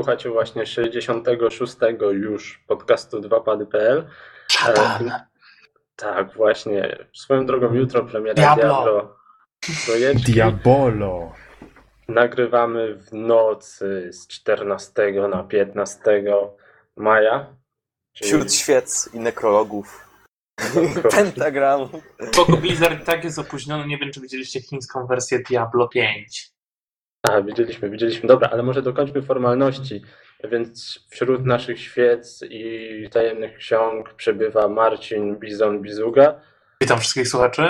słuchacie właśnie 66 już podcastu 2pady.pl. Szatan. Tak, właśnie. Swoją drogą jutro premiera Diablo. Diablo. Projeczki. Diabolo. Nagrywamy w nocy z 14 na 15 maja. Czyli Wśród świec i nekrologów. Pentagram. Spoko Blizzard tak jest opóźniony. Nie wiem, czy widzieliście chińską wersję Diablo 5. A, widzieliśmy, widzieliśmy. Dobra, ale może dokończmy formalności. Więc wśród naszych świec i tajemnych ksiąg przebywa Marcin Bizon Bizuga, Witam wszystkich słuchaczy.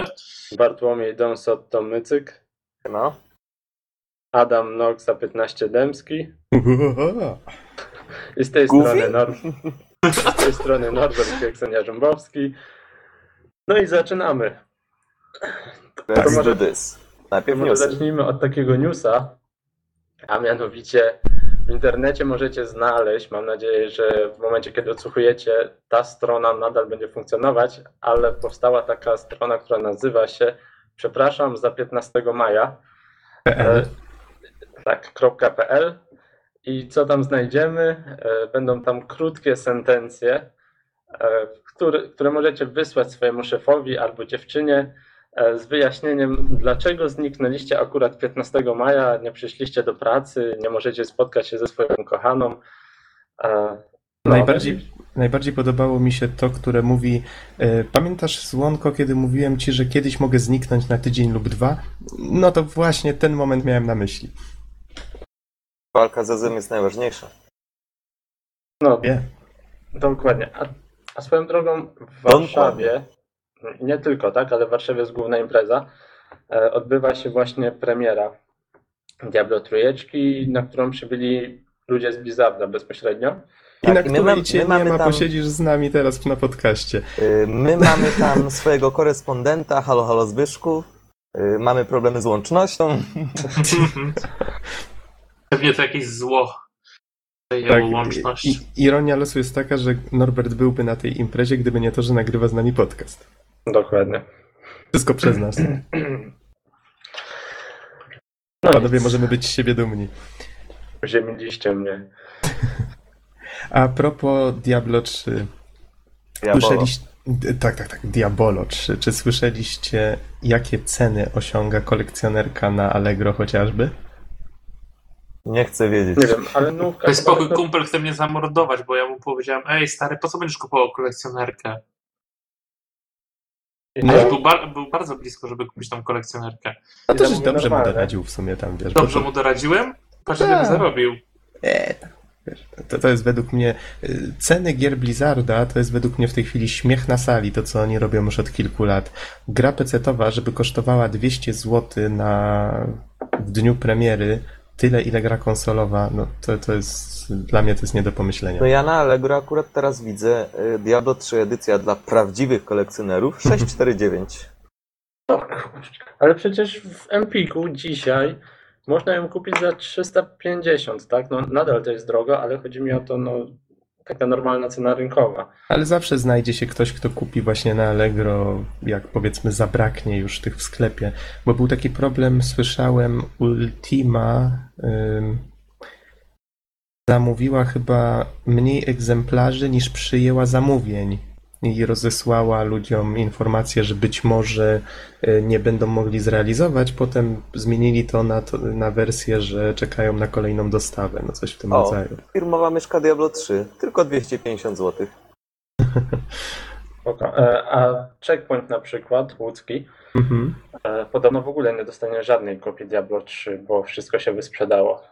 Bartłomiej Donsot Mycyk, No. Adam Noxa 15 Dębski i z tej Goofy? strony Nor... z tej strony Norbert Kieksenia Rzębowski. No i zaczynamy. Let's może- do this. Najpierw zacznijmy od takiego newsa, a mianowicie w internecie możecie znaleźć, mam nadzieję, że w momencie, kiedy odsłuchujecie, ta strona nadal będzie funkcjonować, ale powstała taka strona, która nazywa się przepraszam za 15 maja. E, tak, i co tam znajdziemy? E, Będą tam krótkie sentencje, e, które, które możecie wysłać swojemu szefowi albo dziewczynie z wyjaśnieniem, dlaczego zniknęliście akurat 15 maja, nie przyszliście do pracy, nie możecie spotkać się ze swoją kochaną. E, no, Najbardziej, najbardziej podobało mi się to, które mówi e, Pamiętasz Słonko, kiedy mówiłem ci, że kiedyś mogę zniknąć na tydzień lub dwa? No to właśnie ten moment miałem na myśli. Walka ze złem jest najważniejsza. No, Nie. dokładnie. A, a swoją drogą w Warszawie, nie tylko, tak, ale w Warszawie jest główna impreza, e, odbywa się właśnie premiera Diablo Trójeczki, na którą przybyli ludzie z Blizzarda bezpośrednio. I na Tak, i my której mam- cię nie mamy ma, tam- posiedzisz z nami teraz na podcaście. Y, My mamy tam swojego korespondenta, halo, halo Zbyszku. Y, Mamy problemy z łącznością. Pewnie to jakieś zło Tak, łączność. i, ironia losu jest taka, że Norbert byłby na tej imprezie, gdyby nie to, że nagrywa z nami podcast. Dokładnie. Wszystko przez nas. No Panowie, możemy być z siebie dumni. Ziemiliście mnie. A propos Diablo 3, Diabolo. Słyszeliście, tak, tak, tak, Diabolo 3. Czy słyszeliście, jakie ceny osiąga kolekcjonerka na Allegro chociażby? Nie chcę wiedzieć. Nie wiem, ale nówka... To jest chyba spokój, kumpel chce mnie zamordować, bo ja mu powiedziałem, ej stary, po co będziesz kupował kolekcjonerkę? I A to- był, bar- był bardzo blisko, żeby kupić tą kolekcjonerkę. No to, Ja że mówię dobrze mu doradził w sumie tam, wiesz. Dobrze to, mu doradziłem? Patrz, Tak. zarobił. e, wiesz, to, to jest według mnie, y, ceny gier Blizzarda to jest według mnie w tej chwili śmiech na sali, to co oni robią już od kilku lat. Gra pecetowa, żeby kosztowała 200 zł na, w dniu premiery, tyle ile gra konsolowa, no to, to jest, dla mnie to jest nie do pomyślenia. No ja na Allegro akurat teraz widzę y, Diablo 3 edycja dla prawdziwych kolekcjonerów 649. O kurczę. Ale przecież w Empiku dzisiaj można ją kupić za 350, tak? No nadal to jest drogo, ale chodzi mi o to, no taka normalna cena rynkowa. Ale zawsze znajdzie się ktoś, kto kupi właśnie na Allegro, jak powiedzmy zabraknie już tych w sklepie. Bo był taki problem, słyszałem, Ultima zamówiła chyba mniej egzemplarzy niż przyjęła zamówień. I rozesłała ludziom informację, że być może y, nie będą mogli zrealizować. Potem zmienili to na, to na wersję, że czekają na kolejną dostawę. No coś w tym O. rodzaju. Firmowa myszka Diablo 3, tylko 250 zł. Spoko. E, A Checkpoint na przykład, łódzki, Mhm. e, podobno w ogóle nie dostanie żadnej kopii Diablo 3, bo wszystko się wysprzedało.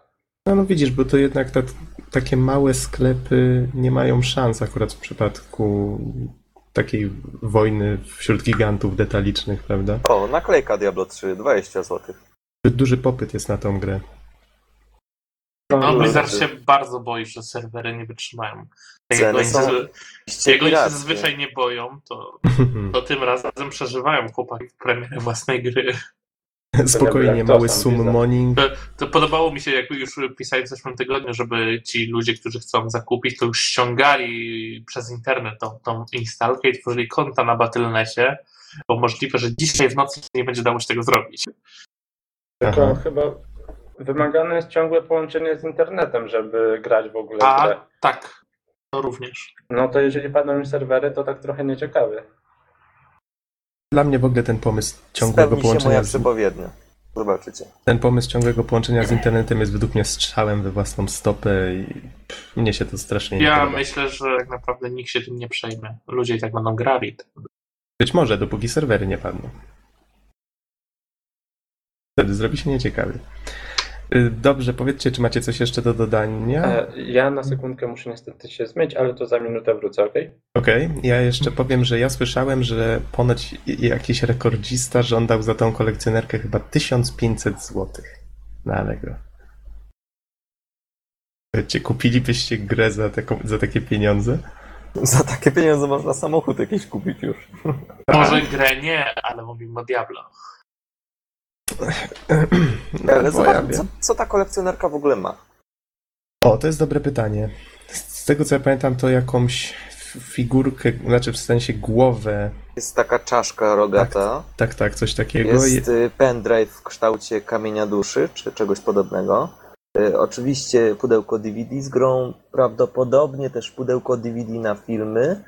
No, no widzisz, bo to jednak ta, takie małe sklepy nie mają szans akurat w przypadku takiej wojny wśród gigantów detalicznych, prawda? O, naklejka Diablo 3, 20 zł. Zbyt duży popyt jest na tą grę. No, Blizzard się bardzo boi, że serwery nie wytrzymają. Tak oni, są oni się zazwyczaj nie boją, to, to tym razem przeżywają chłopaki premierę własnej gry. Spokojnie, to mały summoning. To podobało mi się, jak już pisali w zeszłym tygodniu, żeby ci ludzie, którzy chcą zakupić, to już ściągali przez internet tą, tą instalkę i tworzyli konta na Battle.necie, bo możliwe, że dzisiaj w nocy nie będzie dało się tego zrobić. Tylko Aha. chyba Wymagane jest ciągłe połączenie z internetem, żeby grać w ogóle A grę. tak, to również. No to jeżeli padną już serwery, to tak trochę nieciekawy. Dla mnie w ogóle ten pomysł ciągłego Spełni się moja połączenia z, przepowiednia. Zobaczycie. ten pomysł ciągłego połączenia z internetem jest według mnie strzałem we własną stopę i pff, mnie się to strasznie nie Ja podoba. myślę, że tak naprawdę nikt się tym nie przejmie. Ludzie i tak będą grali. Być może, dopóki serwery nie padną. Wtedy zrobi się nieciekawy. Y, Dobrze, powiedzcie, czy macie coś jeszcze do dodania? E, Ja na sekundkę muszę niestety się zmyć, ale to za minutę wrócę, ok? Okej, ja jeszcze powiem, że ja słyszałem, że ponoć jakiś rekordzista żądał za tą kolekcjonerkę chyba 1500 zł na Allegro. Wiecie, kupilibyście grę za, taką, za takie pieniądze? Za takie pieniądze można samochód jakiś kupić już. Może grę nie, ale mówimy o Diablo. No, Ale zobacz, co, co ta kolekcjonerka w ogóle ma? O, to jest dobre pytanie. Z tego co ja pamiętam, to jakąś figurkę, znaczy w sensie głowę, Jest taka czaszka rogata, tak, tak, coś takiego. jest y, pendrive w kształcie kamienia duszy, czy czegoś podobnego. Y, Oczywiście pudełko DVD z grą, prawdopodobnie też pudełko DVD na filmy,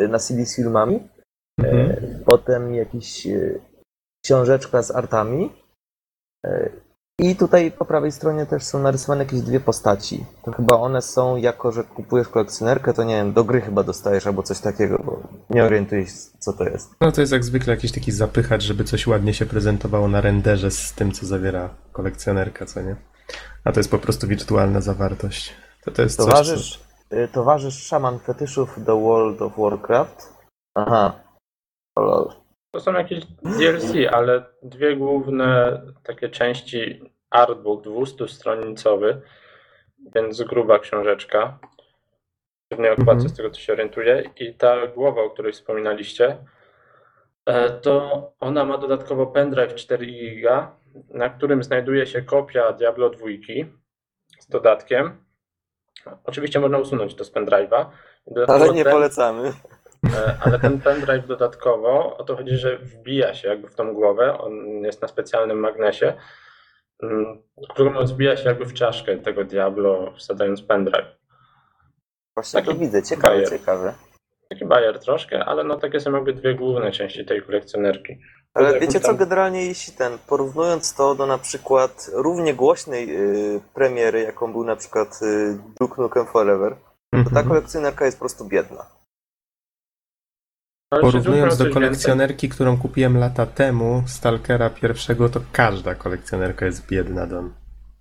y, na CD z filmami. Mhm. Potem jakiś książeczka z artami. I tutaj po prawej stronie też są narysowane jakieś dwie postaci. To chyba one są, jako że kupujesz kolekcjonerkę, to nie wiem, do gry chyba dostajesz albo coś takiego, bo nie orientuję się, co to jest. No to jest jak zwykle jakiś taki zapychacz, żeby coś ładnie się prezentowało na renderze z tym, co zawiera kolekcjonerka, co nie? A to jest po prostu wirtualna zawartość. To, to jest coś, co... Towarzysz, e, towarzysz szaman fetyszów do World of Warcraft. Aha. Lol. To są jakieś DLC, ale dwie główne takie części artbook 200-stronicowy, więc gruba książeczka. W niej okładce, z tego co się orientuję. I ta głowa, o której wspominaliście, e, to ona ma dodatkowo pendrive 4 GB, na którym znajduje się kopia Diablo 2 z dodatkiem. Oczywiście można usunąć to z pendrive'a. Ale nie polecamy. E, Ale ten pendrive dodatkowo, o to chodzi, że wbija się jakby w tą głowę, on jest na specjalnym magnesie, mm, którą wbija się jakby w czaszkę tego Diablo, wsadzając pendrive. Właśnie Taki to widzę, ciekawe, bajer. ciekawe. Taki bajer troszkę, ale no takie są jakby dwie główne części tej kolekcjonerki. Ale wiecie co, generalnie jeśli ten, porównując to do na przykład równie głośnej y, premiery, jaką był na przykład y, Duke Nukem Forever, to ta Mhm. kolekcjonerka jest po prostu biedna. Porównując do kolekcjonerki, którą kupiłem lata temu, Stalkera pierwszego, to każda kolekcjonerka jest biedna, Don.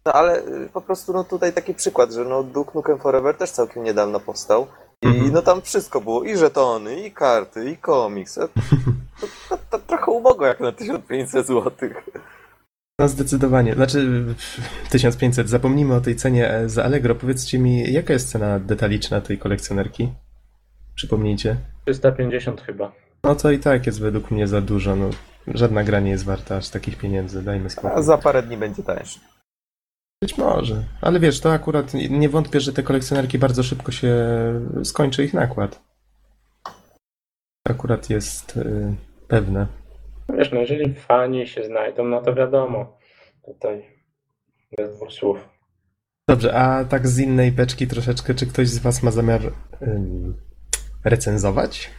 No ale y, po prostu no tutaj taki przykład, że no Duke Nukem Forever też całkiem niedawno powstał i Mhm. no tam wszystko było, i żetony, i karty, i komiks. To, to, to, to trochę ubogo jak na 1500 zł. No zdecydowanie. Znaczy 1500. Zapomnijmy o tej cenie e, za Allegro. Powiedzcie mi, jaka jest cena detaliczna tej kolekcjonerki? Przypomnijcie. 350 chyba. No to i tak jest według mnie za dużo. No, żadna gra nie jest warta aż takich pieniędzy. Dajmy A spokój. za parę dni będzie tańszy. Być może. Ale wiesz, to akurat nie wątpię, że te kolekcjonerki bardzo szybko się skończy ich nakład. Akurat jest y, pewne. Wiesz, no jeżeli fani się znajdą, no to wiadomo. Tutaj bez dwóch słów. Dobrze, a tak z innej beczki troszeczkę, czy ktoś z Was ma zamiar ym, recenzować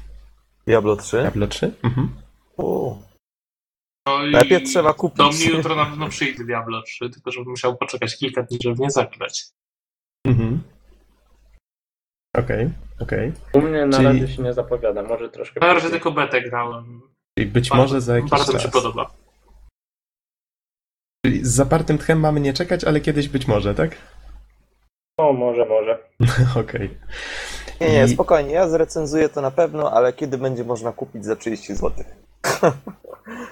Diablo 3? Diablo 3? Mhm. U. No i Najpierw trzeba kupić. Do mnie jutro na pewno przyjdzie Diablo 3, tylko żebym musiał poczekać kilka dni, żeby mnie zagrać. Mhm. Okej, okej. U mnie na Czyli- razie się nie zapowiada, może troszkę Na razie tylko betę grałem. Czyli być Bardzo- może za jakiś Bardzo mi czas. się podoba. Czyli z zapartym tchem mamy nie czekać, ale kiedyś być może, tak? O, może, może. Okej. Nie, nie, I- spokojnie, ja zrecenzuję to na pewno, ale kiedy będzie można kupić za 30 zł?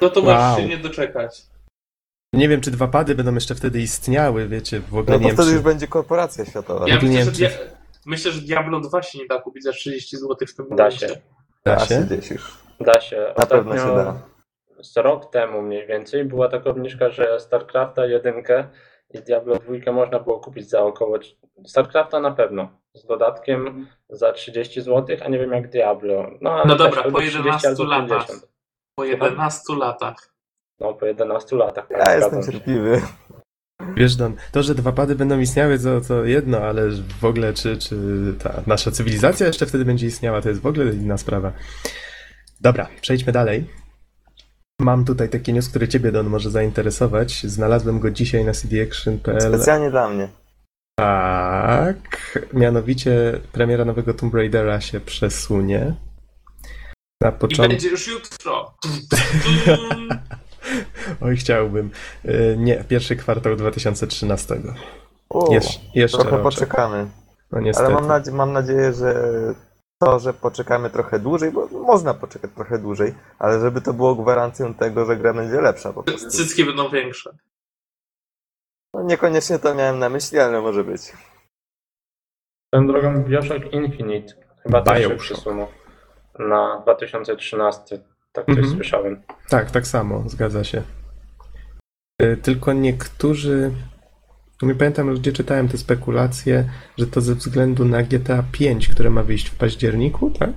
No to Wow. możesz się nie doczekać. Nie wiem, czy dwa pady będą jeszcze wtedy istniały, wiecie, w ogóle No nie bo wtedy czy... już będzie korporacja światowa. Ja nie myślę, wiem, że, dia- myślę, że Diablo 2 się nie da kupić za 30 zł w tym Da momencie. się. Da się? gdzieś już. Da się. Na pewno się da. z rok temu mniej więcej była taka obniżka, że StarCrafta 1 i Diablo 2 można było kupić za około. StarCrafta na pewno. Z dodatkiem za 30 zł, a nie wiem jak Diablo. No, No też dobra, po 30, 11 albo latach. 50. Po 11 latach. No, po 11 latach. tak, Ja jestem cierpliwy. Wiesz, Don, to, że dwa pady będą istniały, to, to jedno, ale w ogóle czy, czy ta nasza cywilizacja jeszcze wtedy będzie istniała, to jest w ogóle inna sprawa. Dobra, przejdźmy dalej. Mam tutaj taki news, który ciebie, Don, może zainteresować. Znalazłem go dzisiaj na cdaction.pl. Specjalnie dla mnie. Tak, mianowicie premiera nowego Tomb Raidera się przesunie. Na I początku... będzie już jutro. Oj, chciałbym. Y, Nie, pierwszy kwartał 2013. U, Jesz, jeszcze trochę roczek. poczekamy. No niestety. Ale mam, nadzie- mam nadzieję, że to, że poczekamy trochę dłużej, bo można poczekać trochę dłużej, ale żeby to było gwarancją tego, że gra będzie lepsza po prostu. Cycki będą większe. No, niekoniecznie to miałem na myśli, ale może być. Tą drogą Bioshock Infinite chyba też się Bioshock. przesunął na 2013. Tak coś Mhm. słyszałem. Tak, tak samo, zgadza się. Y, Tylko niektórzy. Nie pamiętam, gdzie czytałem te spekulacje, że to ze względu na GTA 5, które ma wyjść w październiku, tak?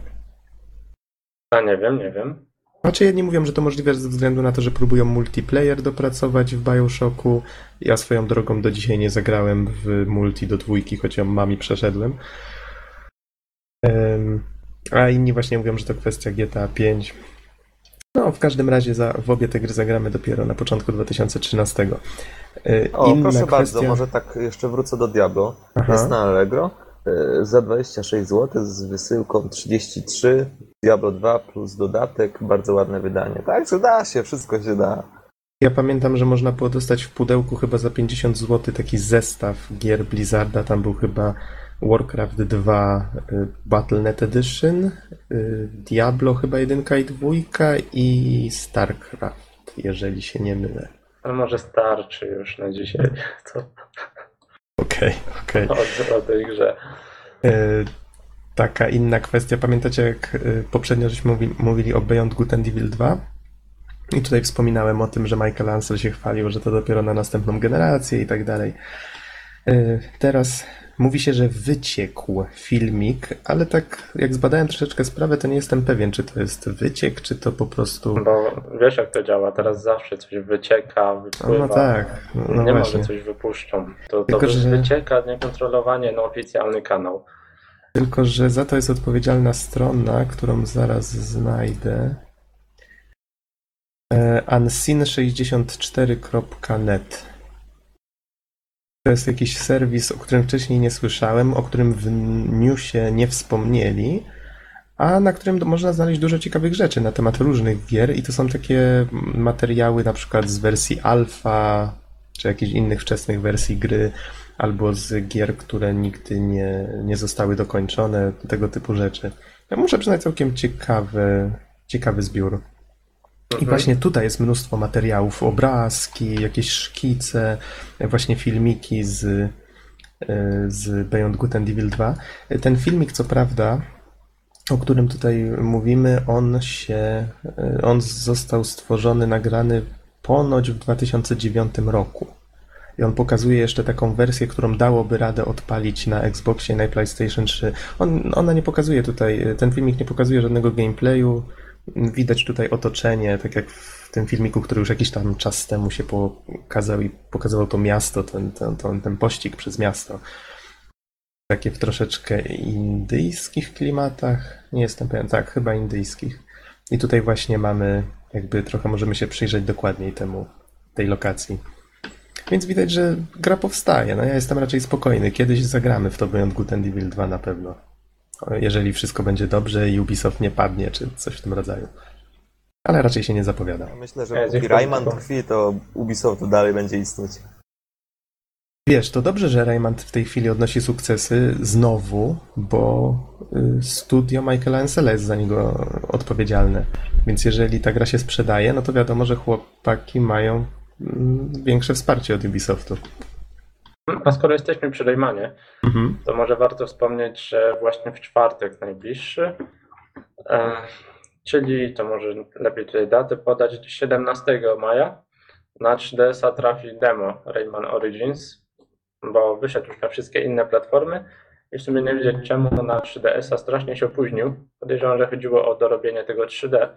A nie wiem, nie wiem. Znaczy jedni mówią, że to możliwe ze względu na to, że próbują multiplayer dopracować w Bioshocku. Ja swoją drogą do dzisiaj nie zagrałem w multi do dwójki, choć ją mam i przeszedłem. Em, A inni właśnie mówią, że to kwestia GTA 5. No, w każdym razie za, w obie te gry zagramy dopiero na początku 2013. E, O, Inna proszę kwestia... bardzo, może tak jeszcze wrócę do Diablo. Aha. Jest na Allegro za 26 zł z wysyłką 33, Diablo 2 plus dodatek, bardzo ładne wydanie. Także da się, wszystko się da. Ja pamiętam, że można było dostać w pudełku chyba za 50 zł taki zestaw gier Blizzarda. Tam był chyba Warcraft 2 y, Battle.net Edition, y, Diablo chyba 1 i 2 i StarCraft, jeżeli się nie mylę. Ale może starczy już na dzisiaj. To Okej, okej. o, o tej grze. Y, Taka inna kwestia. Pamiętacie, jak y, poprzednio żeśmy mówi, mówili o Beyond Good and Evil 2? I tutaj wspominałem o tym, że Michael Ansel się chwalił, że to dopiero na następną generację i tak dalej. Y, Teraz mówi się, że wyciekł filmik, ale tak jak zbadałem troszeczkę sprawę, to nie jestem pewien, czy to jest wyciek, czy to po prostu. Bo wiesz jak to działa, teraz zawsze coś wycieka, wypływa. No tak, no nie ma, właśnie. że coś wypuszczą. To, to Tylko, że- wycieka niekontrolowanie na oficjalny kanał. Tylko, że za to jest odpowiedzialna strona, którą zaraz znajdę. E, unseen64.net. To jest jakiś serwis, o którym wcześniej nie słyszałem, o którym w newsie nie wspomnieli, a na którym można znaleźć dużo ciekawych rzeczy na temat różnych gier i to są takie materiały na przykład z wersji alfa, czy jakichś innych wczesnych wersji gry, albo z gier, które nigdy nie, nie zostały dokończone, tego typu rzeczy. Ja muszę przyznać całkiem ciekawy, ciekawy zbiór. I właśnie tutaj jest mnóstwo materiałów, obrazki, jakieś szkice, właśnie filmiki z, e, z Beyond Good and Evil 2. Ten filmik, co prawda, o którym tutaj mówimy, on się, e, on został stworzony, nagrany ponoć w 2009 roku. I on pokazuje jeszcze taką wersję, którą dałoby radę odpalić na Xboxie, na PlayStation 3. On, ona nie pokazuje tutaj, ten filmik nie pokazuje żadnego gameplayu. Widać tutaj otoczenie, tak jak w tym filmiku, który już jakiś tam czas temu się pokazał i pokazywał to miasto, ten, ten, ten, ten pościg przez miasto. Takie w troszeczkę indyjskich klimatach. Nie jestem pewien, tak, chyba indyjskich. I tutaj właśnie mamy, jakby trochę możemy się przyjrzeć dokładniej temu, tej lokacji. Więc widać, że gra powstaje. No ja jestem raczej spokojny. Kiedyś zagramy w to Beyond Good and Evil 2 na pewno. Jeżeli wszystko będzie dobrze i Ubisoft nie padnie, czy coś w tym rodzaju. Ale raczej się nie zapowiada. Ja myślę, że dziękuję Rayman tkwi, to Ubisoft dalej będzie istnieć. Wiesz, to dobrze, że Rayman w tej chwili odnosi sukcesy znowu, bo y, studio Michaela Ansela jest za niego odpowiedzialne. Więc jeżeli ta gra się sprzedaje, no to wiadomo, że chłopaki mają mm, większe wsparcie od Ubisoftu. A skoro jesteśmy przy Raymanie, Mhm. to może warto wspomnieć, że właśnie w czwartek najbliższy, e, czyli to może lepiej tutaj datę podać, 17 maja na 3DS-a trafi demo Rayman Origins, bo wyszedł już na wszystkie inne platformy i w sumie nie wiedzieć czemu na 3DS-a strasznie się opóźnił. Podejrzewam, że chodziło o dorobienie tego 3D,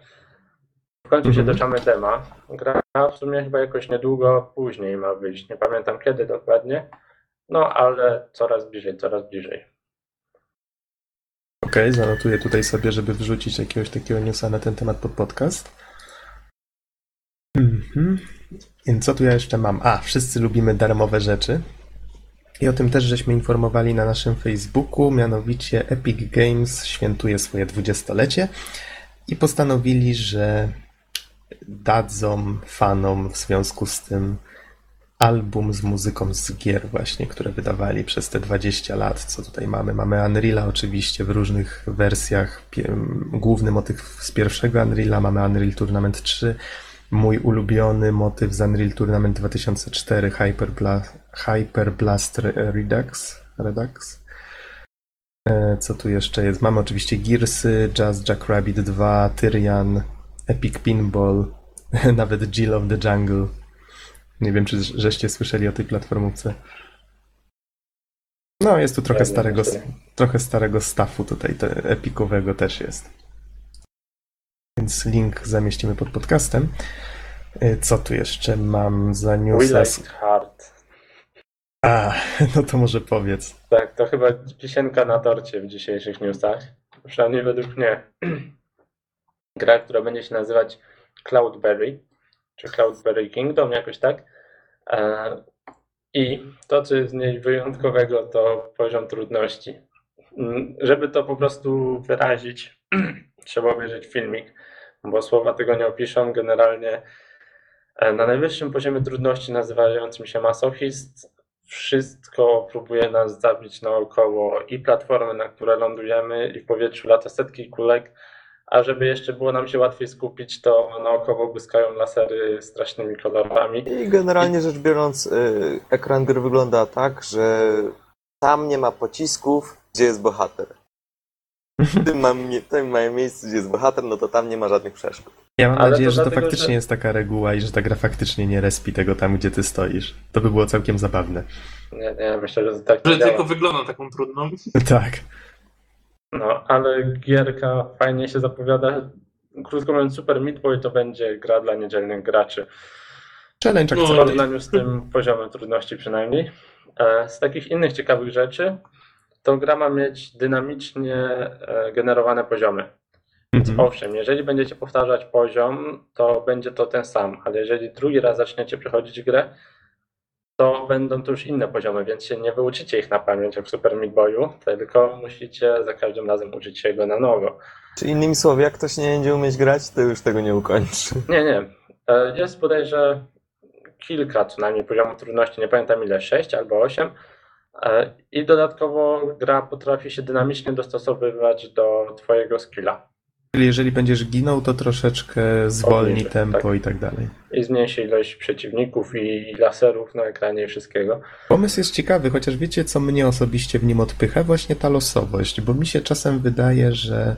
w końcu się Mhm. doczamy dema. Gra w sumie chyba jakoś niedługo później ma wyjść. Nie pamiętam kiedy dokładnie. No ale coraz bliżej, coraz bliżej. Okej, zanotuję tutaj sobie, żeby wrzucić jakiegoś takiego newsa na ten temat pod podcast. Mhm. Więc co tu ja jeszcze mam? A, wszyscy lubimy darmowe rzeczy. I o tym też żeśmy informowali na naszym Facebooku, mianowicie Epic Games świętuje swoje dwudziestolecie i postanowili, że dadzą fanom w związku z tym album z muzyką z gier właśnie, które wydawali przez te 20 lat, co tutaj mamy. Mamy Unreala oczywiście w różnych wersjach. Główny motyw z pierwszego Unreala, mamy Unreal Tournament 3, mój ulubiony motyw z Unreal Tournament 2004, Hyper, Bla- Hyper Blast Re- Redux. Redux. E, Co tu jeszcze jest? Mamy oczywiście Gearsy, Jazz Jackrabbit 2, Tyrian, Epic Pinball, nawet Jill of the Jungle. Nie wiem, czy żeście słyszeli o tej platformówce. No, jest tu trochę Pewnie, starego, trochę starego staffu tutaj, te, epikowego też jest. Więc link zamieścimy pod podcastem. Y, Co tu jeszcze mam za We newsa? like hard. A, no to może powiedz. Tak, to chyba pisienka na torcie w dzisiejszych newsach. Przynajmniej według mnie. Gra, która będzie się nazywać Cloudberry, czy Cloudberry Kingdom, jakoś tak. E, I to, co jest w niej wyjątkowego, to poziom trudności. Mm, Żeby to po prostu wyrazić, trzeba obejrzeć filmik, bo słowa tego nie opiszą. Generalnie e, na najwyższym poziomie trudności, nazywającym się masochist, wszystko próbuje nas zabić naokoło i platformy, na które lądujemy, i w powietrzu lata setki kulek. A żeby jeszcze było nam się łatwiej skupić, to naokoło błyskają lasery strasznymi kolorami. I generalnie rzecz biorąc, y, ekran gry wygląda tak, że tam nie ma pocisków, gdzie jest bohater. W tym, mam, w tym małym miejscu, gdzie jest bohater, no to tam nie ma żadnych przeszkód. Ja mam Ale nadzieję, to że to dlatego, faktycznie że- jest taka reguła i że ta gra faktycznie nie respi tego tam, gdzie ty stoisz. To by było całkiem zabawne. Nie, nie, myślę, że to tak Że tylko wygląda taką trudną. Tak. No, ale gierka fajnie się zapowiada. Krótko mówiąc, Super Meat Boy to będzie gra dla niedzielnych graczy. Challenge No, W porównaniu z tym poziomem trudności przynajmniej. E, Z takich innych ciekawych rzeczy, to gra ma mieć dynamicznie e, generowane poziomy. Mhm. Owszem, jeżeli będziecie powtarzać poziom, to będzie to ten sam, ale jeżeli drugi raz zaczniecie przechodzić grę, to będą to już inne poziomy, więc się nie wyuczycie ich na pamięć jak w Super Meat Boyu, tylko musicie za każdym razem uczyć się go na nowo. Czy innymi słowy, jak ktoś nie będzie umieć grać, to już tego nie ukończy. Nie, nie. E, Jest bodajże kilka co najmniej poziomów trudności, nie pamiętam ile, 6 albo 8. E, I dodatkowo gra potrafi się dynamicznie dostosowywać do Twojego skilla Czyli jeżeli będziesz ginął, to troszeczkę zwolni Obniży, tempo tak. i tak dalej. I zmniejszy ilość przeciwników i laserów na ekranie i wszystkiego. Pomysł jest ciekawy, chociaż wiecie, co mnie osobiście w nim odpycha? Właśnie ta losowość, bo mi się czasem wydaje, że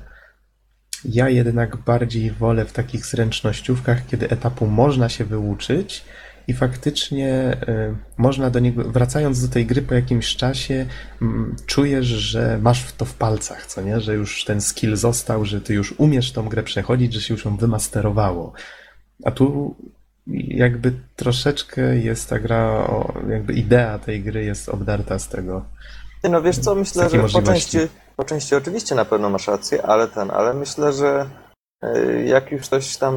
ja jednak bardziej wolę w takich zręcznościówkach, kiedy etapu można się wyuczyć i faktycznie y, można do niego, wracając do tej gry po jakimś czasie, mm, czujesz, że masz w to w palcach, co nie? Że już ten skill został, że ty już umiesz tą grę przechodzić, że się już ją wymasterowało. A tu jakby troszeczkę jest ta gra, o, jakby idea tej gry jest obdarta z tego. No wiesz co, myślę, że po części, po części oczywiście na pewno masz rację, ale ten, ale myślę, że y, jak już ktoś tam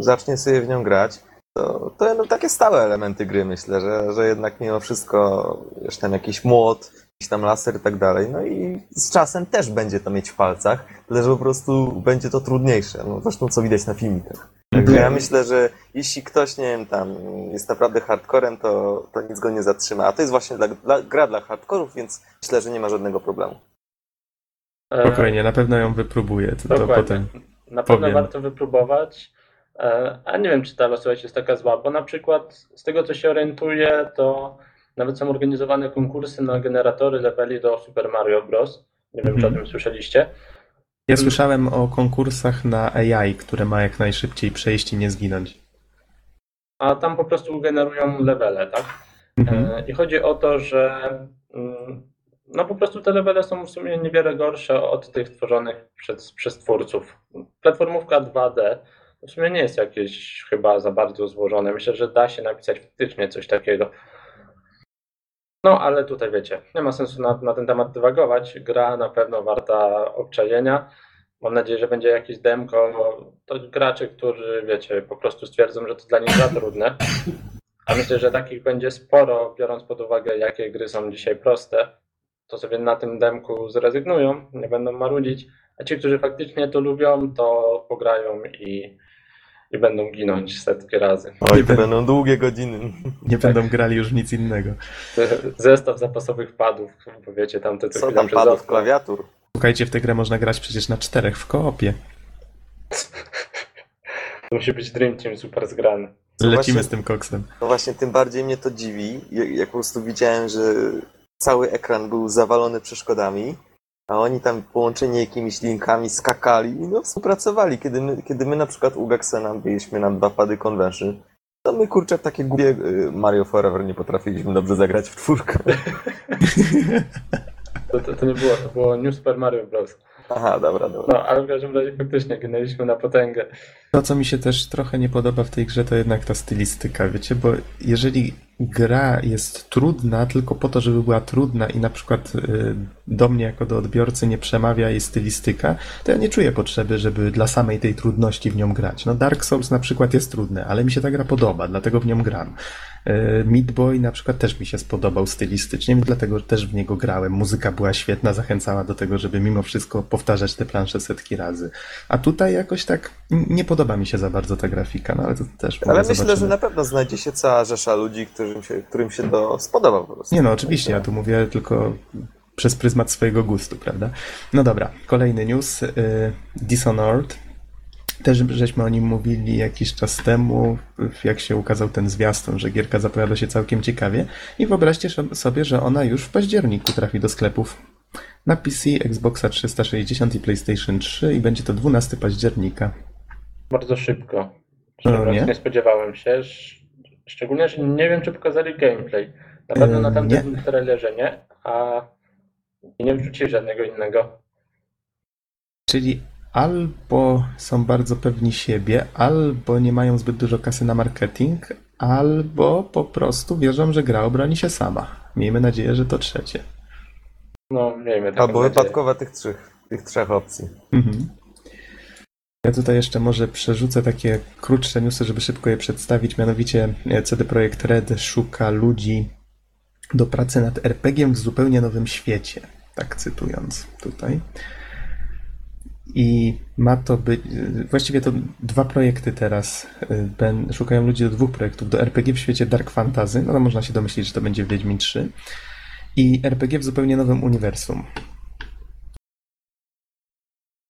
zacznie sobie w nią grać, to, to będą takie stałe elementy gry, myślę, że, że jednak mimo wszystko wiesz, ten jakiś młot, tam laser i tak dalej, no i z czasem też będzie to mieć w palcach, tyle że po prostu będzie to trudniejsze, no zresztą co widać na filmikach. Także ja myślę, że jeśli ktoś, nie wiem, tam jest naprawdę hardcorem, to, to nic go nie zatrzyma. A to jest właśnie dla, dla, gra dla hardkorów, więc myślę, że nie ma żadnego problemu. E, Spokojnie, na pewno ją wypróbuję, to, to potem. Na pewno powiem. warto wypróbować. E, A nie wiem, czy ta losowość jest taka zła, bo na przykład z tego, co się orientuję, to nawet są organizowane konkursy na generatory leveli do Super Mario Bros. Nie wiem, czy o Mhm. tym słyszeliście. Ja słyszałem o konkursach na AI, które ma jak najszybciej przejść i nie zginąć. A tam po prostu generują levele, tak? Mhm. E, I chodzi o to, że mm, no po prostu te levele są w sumie niewiele gorsze od tych tworzonych przez, przez twórców. Platformówka 2D, w sumie nie jest jakieś chyba za bardzo złożone. Myślę, że da się napisać faktycznie coś takiego. No, ale tutaj wiecie, nie ma sensu na, na ten temat dywagować. Gra na pewno warta obczajenia. Mam nadzieję, że będzie jakieś demko. To gracze, którzy, wiecie, po prostu stwierdzą, że to dla nich za trudne. A myślę, że takich będzie sporo, biorąc pod uwagę, jakie gry są dzisiaj proste. To sobie na tym demku zrezygnują, nie będą marudzić. A ci, którzy faktycznie to lubią, to pograją i, i będą ginąć setki razy. Oj, to będą długie godziny. Nie będą grali już w nic innego. Zestaw zapasowych padów, bo wiecie, tam te co tam padów, klawiatur? Słuchajcie, w tę grę można grać przecież na czterech w koopie. To musi być Dream Team super zgrany. Lecimy właśnie- z tym koksem. No właśnie, tym bardziej mnie to dziwi, jak, jak po prostu widziałem, że cały ekran był zawalony przeszkodami, a oni tam połączeni jakimiś linkami skakali i no współpracowali. Kiedy my, kiedy my na przykład u Gaxena byliśmy na dwa pady convention, to my kurczę w takie głupie y, Mario Forever nie potrafiliśmy dobrze zagrać w czwórkę. To, to, to nie było, to było New Super Mario Bros. Aha, dobra, dobra. No, ale w każdym razie faktycznie ginęliśmy na potęgę. To, co mi się też trochę nie podoba w tej grze, to jednak ta stylistyka, wiecie, bo jeżeli gra jest trudna tylko po to, żeby była trudna i na przykład y, do mnie jako do odbiorcy nie przemawia jej stylistyka, to ja nie czuję potrzeby, żeby dla samej tej trudności w nią grać. No Dark Souls na przykład jest trudny, ale mi się ta gra podoba, dlatego w nią gram. Y, Meat Boy na przykład też mi się spodobał stylistycznie, dlatego też w niego grałem. Muzyka była świetna, zachęcała do tego, żeby mimo wszystko powtarzać te plansze setki razy. A tutaj jakoś tak nie podoba mi się za bardzo ta grafika, no ale to też Ale myślę, zobaczymy. że na pewno znajdzie się cała rzesza ludzi, którym się, którym się to spodoba po prostu. Nie no, oczywiście, ja tu mówię tylko przez pryzmat swojego gustu, prawda? No dobra, kolejny news. y, Dishonored. Też żeśmy o nim mówili jakiś czas temu, jak się ukazał ten zwiastun, że gierka zapowiada się całkiem ciekawie. I wyobraźcie sobie, że ona już w październiku trafi do sklepów. Na PC, Xboxa 360 i PlayStation 3 i będzie to 12 października. Bardzo szybko. No, nie? nie spodziewałem się. Sz- Szczególnie, że nie wiem, czy pokazali gameplay. Na pewno na Eee, tamtym trailerze nie, a nie wrzucili żadnego innego. Czyli albo są bardzo pewni siebie, albo nie mają zbyt dużo kasy na marketing, albo po prostu wierzą, że gra obroni się sama. Miejmy nadzieję, że to trzecie. No, miejmy taką Albo nadzieję. wypadkowa tych trzech, tych trzech opcji. Mhm. Ja tutaj jeszcze może przerzucę takie krótsze newsy, żeby szybko je przedstawić. Mianowicie e, CD Projekt Red szuka ludzi do pracy nad RPG w zupełnie nowym świecie. Tak cytując tutaj. I ma to być, właściwie to dwa projekty teraz. y, Ben, szukają ludzi do dwóch projektów. Do RPG w świecie Dark Fantasy, no to można się domyślić, że to będzie Wiedźmin 3. I RPG w zupełnie nowym uniwersum.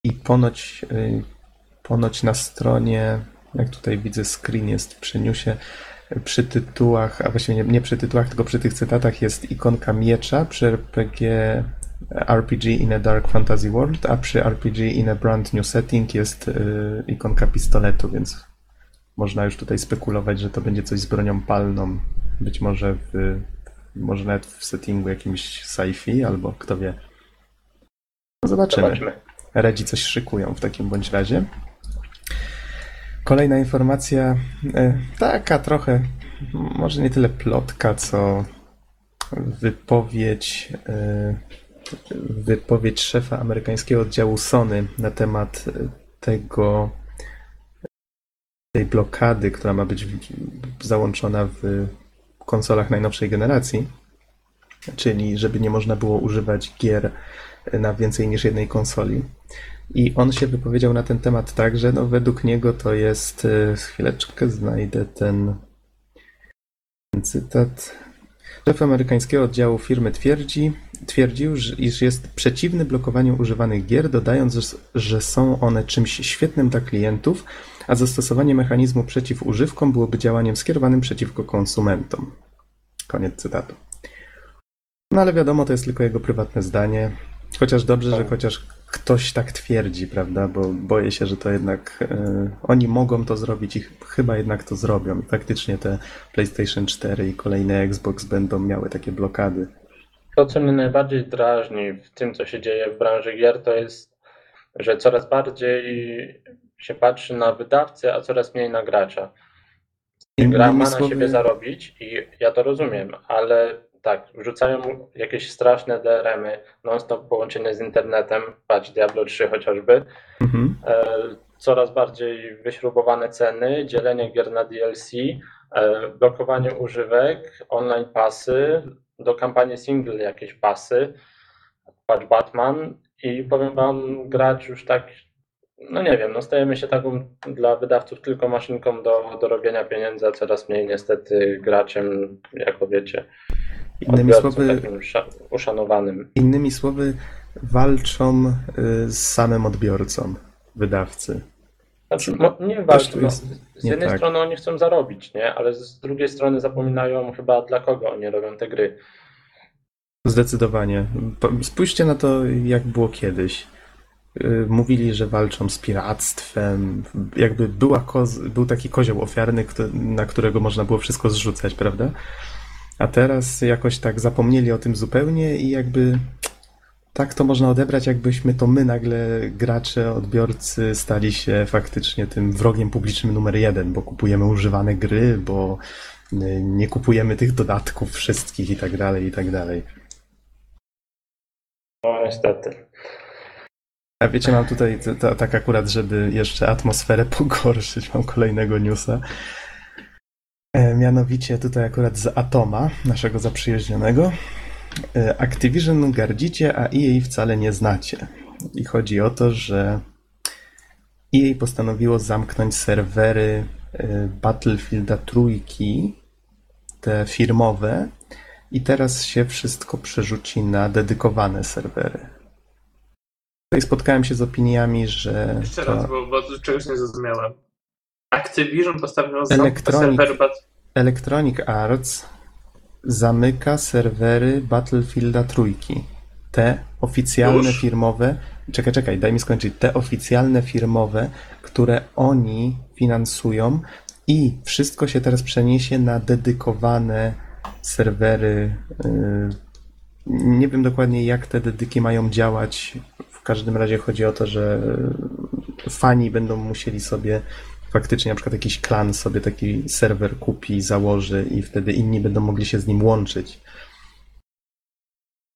I ponoć, y, ponoć na stronie, jak tutaj widzę, screen jest przy newsie, przy tytułach, a właściwie nie, nie przy tytułach, tylko przy tych cytatach jest ikonka miecza, przy RPG RPG in a Dark Fantasy World, a przy RPG in a Brand New Setting jest y, ikonka pistoletu, więc można już tutaj spekulować, że to będzie coś z bronią palną. Być może w, może nawet w settingu jakimś sci-fi, albo kto wie. No zobaczymy. Zobaczmy. Redzi coś szykują w takim bądź razie. Kolejna informacja, e, taka trochę, może nie tyle plotka, co wypowiedź, e, wypowiedź szefa amerykańskiego oddziału Sony na temat e, tego, tej blokady, która ma być załączona w konsolach najnowszej generacji, czyli żeby nie można było używać gier na więcej niż jednej konsoli. I on się wypowiedział na ten temat tak, że no według niego to jest. e, Chwileczkę znajdę ten, ten cytat. Szef amerykańskiego oddziału firmy twierdzi, twierdził, że- iż jest przeciwny blokowaniu używanych gier, dodając, że- są one czymś świetnym dla klientów, a zastosowanie mechanizmu przeciw używkom byłoby działaniem skierowanym przeciwko konsumentom. Koniec cytatu. No ale wiadomo, to jest tylko jego prywatne zdanie. Chociaż dobrze, że Tak. chociaż ktoś tak twierdzi, prawda? Bo boję się, że to jednak e, oni mogą to zrobić i ch- chyba jednak to zrobią. I faktycznie te PlayStation 4 i kolejne Xbox będą miały takie blokady. To, co mnie najbardziej drażni w tym, co się dzieje w branży gier, to jest, że coraz bardziej się patrzy na wydawcę, a coraz mniej na gracza. Gra Innymi ma na siebie zarobić i ja to rozumiem, ale tak, wrzucają jakieś straszne DRM-y, non-stop połączenie z internetem, patrz Diablo 3 chociażby, Mhm. e, coraz bardziej wyśrubowane ceny, dzielenie gier na DLC, e, blokowanie używek, online pasy, do kampanii single jakieś pasy, patrz Batman i powiem wam, grać już tak, no nie wiem, no stajemy się taką dla wydawców tylko maszynką do, do robienia pieniędzy, a coraz mniej niestety graczem, jako wiecie, Innymi słowy, uszanowanym. innymi słowy, walczą y, z samym odbiorcą, wydawcy. Znaczy, no, nie walczą. No, z nie jednej tak. strony oni chcą zarobić, nie? Ale z drugiej strony zapominają chyba dla kogo oni robią te gry. Zdecydowanie. Spójrzcie na to, jak było kiedyś. Y, Mówili, że walczą z piractwem. Jakby była koz, był taki kozioł ofiarny, na którego można było wszystko zrzucać, prawda? A teraz jakoś tak zapomnieli o tym zupełnie i jakby tak to można odebrać, jakbyśmy to my nagle, gracze, odbiorcy, stali się faktycznie tym wrogiem publicznym numer jeden, bo kupujemy używane gry, bo y, nie kupujemy tych dodatków wszystkich i tak dalej, i tak dalej. No niestety. A wiecie, mam tutaj tak akurat, żeby jeszcze atmosferę pogorszyć, mam kolejnego newsa. E, mianowicie tutaj akurat z Atoma, naszego zaprzyjaźnionego. E, Activision gardzicie, a EA wcale nie znacie. I chodzi o to, że EA postanowiło zamknąć serwery e, Battlefielda trójki, te firmowe, i teraz się wszystko przerzuci na dedykowane serwery. Tutaj spotkałem się z opiniami, że Jeszcze to raz, bo, bo czegoś nie zrozumiałem. Activision postawił zamknąć Electronic. serwer bat... Electronic Arts zamyka serwery Battlefielda trójki. Te oficjalne Już? firmowe, czekaj, czekaj, daj mi skończyć, te oficjalne firmowe, które oni finansują i wszystko się teraz przeniesie na dedykowane serwery. yy, Nie wiem dokładnie, jak te dedyki mają działać. W każdym razie chodzi o to, że fani będą musieli sobie faktycznie na przykład jakiś klan sobie taki serwer kupi, założy i wtedy inni będą mogli się z nim łączyć.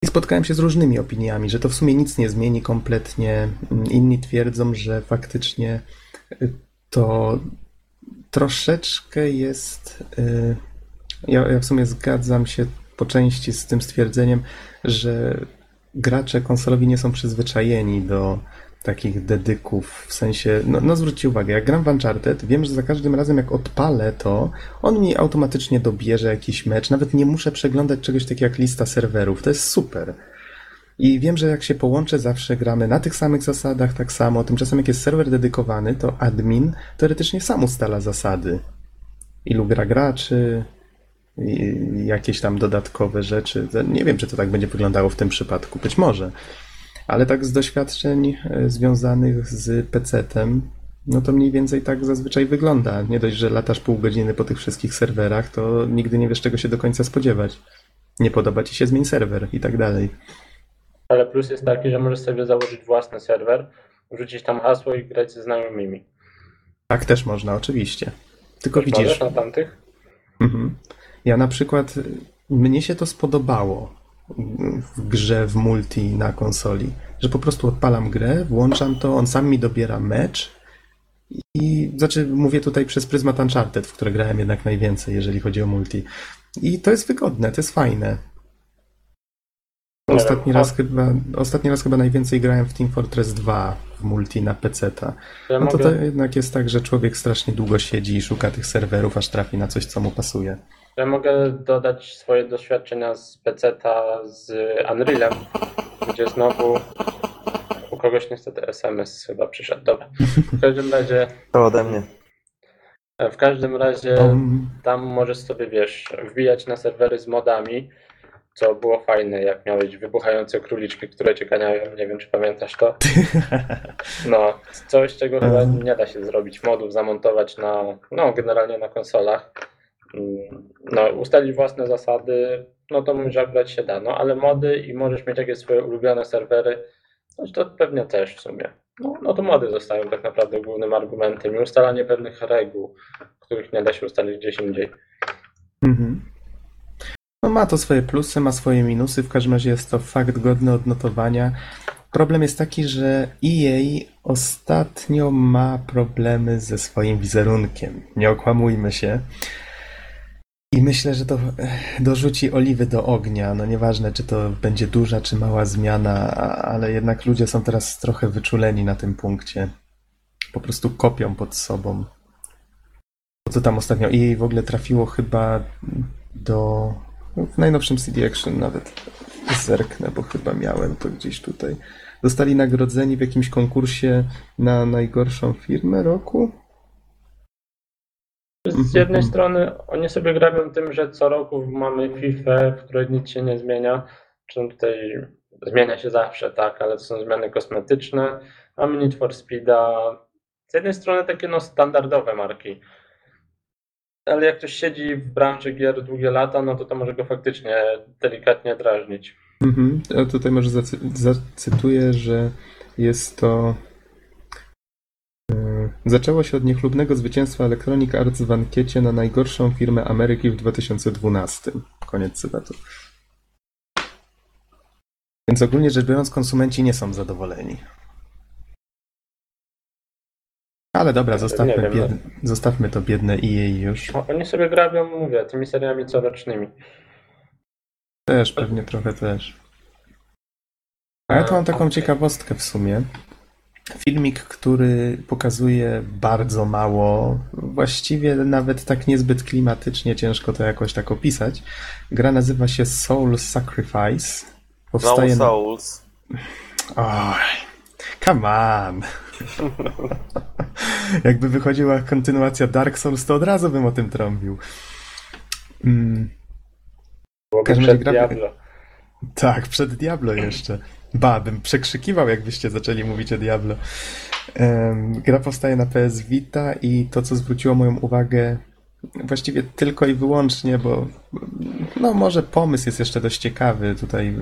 I spotkałem się z różnymi opiniami, że to w sumie nic nie zmieni kompletnie. Inni twierdzą, że faktycznie y, to troszeczkę jest. y, Ja, ja w sumie zgadzam się po części z tym stwierdzeniem, że gracze konsolowi nie są przyzwyczajeni do takich dedyków, w sensie, no, no zwróćcie uwagę, jak gram w Uncharted, wiem, że za każdym razem jak odpalę to, on mi automatycznie dobierze jakiś mecz, nawet nie muszę przeglądać czegoś takiego jak lista serwerów, to jest super. I wiem, że jak się połączę, zawsze gramy na tych samych zasadach, tak samo. Tymczasem, jak jest serwer dedykowany, to admin teoretycznie sam ustala zasady. Ilu gra graczy, jakieś tam dodatkowe rzeczy. Nie wiem, czy to tak będzie wyglądało w tym przypadku, być może. Ale tak z doświadczeń e, związanych z PC-tem, no to mniej więcej tak zazwyczaj wygląda. Nie dość, że latasz pół godziny po tych wszystkich serwerach, to nigdy nie wiesz, czego się do końca spodziewać. Nie podoba ci się, zmień serwer i tak dalej. Ale plus jest taki, że możesz sobie założyć własny serwer, wrzucić tam hasło i grać ze znajomymi. Tak też można, oczywiście. Tylko Też widzisz, na tamtych? Mhm. Ja na przykład, mnie się to spodobało w grze w multi na konsoli, że po prostu odpalam grę, włączam to, on sam mi dobiera mecz i znaczy mówię tutaj przez pryzmat Uncharted, w które grałem jednak najwięcej, jeżeli chodzi o multi. I to jest wygodne, to jest fajne. Ostatni raz, chyba, ostatni raz chyba najwięcej grałem w Team Fortress 2 w multi na PC-ta. No to, to jednak jest tak, że człowiek strasznie długo siedzi i szuka tych serwerów, aż trafi na coś, co mu pasuje. Ja mogę dodać swoje doświadczenia z PC-ta z Unrealem, gdzie znowu u kogoś niestety SMS chyba przyszedł. Dobra. W każdym razie, To ode mnie. w każdym razie tam możesz sobie, wiesz, wbijać na serwery z modami, co było fajne, jak miałeś wybuchające króliczki, które cię ganiają. Nie wiem, czy pamiętasz to. No, coś, czego chyba nie da się zrobić, modów zamontować na, no, generalnie na konsolach. No, ustalić własne zasady, no to mówisz, że akurat się da, no, ale mody i możesz mieć jakieś swoje ulubione serwery, no to pewnie też w sumie. No, no to mody zostają tak naprawdę głównym argumentem i ustalanie pewnych reguł, których nie da się ustalić gdzieś indziej. Mhm. No ma to swoje plusy, ma swoje minusy, w każdym razie jest to fakt godny odnotowania. Problem jest taki, że EA ostatnio ma problemy ze swoim wizerunkiem. Nie okłamujmy się. I myślę, że to eh, dorzuci oliwy do ognia. No nieważne, czy to będzie duża, czy mała zmiana, ale jednak ludzie są teraz trochę wyczuleni na tym punkcie. Po prostu kopią pod sobą. Co tam ostatnio EA w ogóle trafiło chyba do... no, W najnowszym CD Action nawet zerknę, bo chyba miałem to gdzieś tutaj. Zostali nagrodzeni w jakimś konkursie na najgorszą firmę roku? Z jednej Mhm. strony oni sobie grabią tym, że co roku mamy FIFA, w której nic się nie zmienia. Czy tutaj zmienia się zawsze, tak, ale to są zmiany kosmetyczne. Mamy Need for Speeda. Z jednej strony takie no standardowe marki. Ale jak ktoś siedzi w branży gier długie lata, no to to może go faktycznie delikatnie drażnić. Mhm. Ja tutaj może zacy- zacytuję, że jest to. Zaczęło się od niechlubnego zwycięstwa Electronic Arts w ankiecie na najgorszą firmę Ameryki w 2012. Koniec cytatu. Więc ogólnie rzecz biorąc, konsumenci nie są zadowoleni. Ale dobra, zostawmy, wiem, no. zostawmy to biedne EA już. Oni sobie grabią, mówię, tymi seriami corocznymi. Też, pewnie trochę też. A ja tu mam taką ciekawostkę w sumie. Filmik, który pokazuje bardzo mało, właściwie nawet tak niezbyt klimatycznie, ciężko to jakoś tak opisać. Gra nazywa się Soul Sacrifice. No Powstaje na... Souls. Oj, come on! Jakby wychodziła kontynuacja Dark Souls, to od razu bym o tym trąbił. Mm, Byłoby przed gra- Diablo. Tak, przed Diablo jeszcze. Ba, bym przekrzykiwał, jakbyście zaczęli mówić o Diablo. Gra powstaje na PS Vita i to, co zwróciło moją uwagę właściwie tylko i wyłącznie, bo no może pomysł jest jeszcze dość ciekawy. Tutaj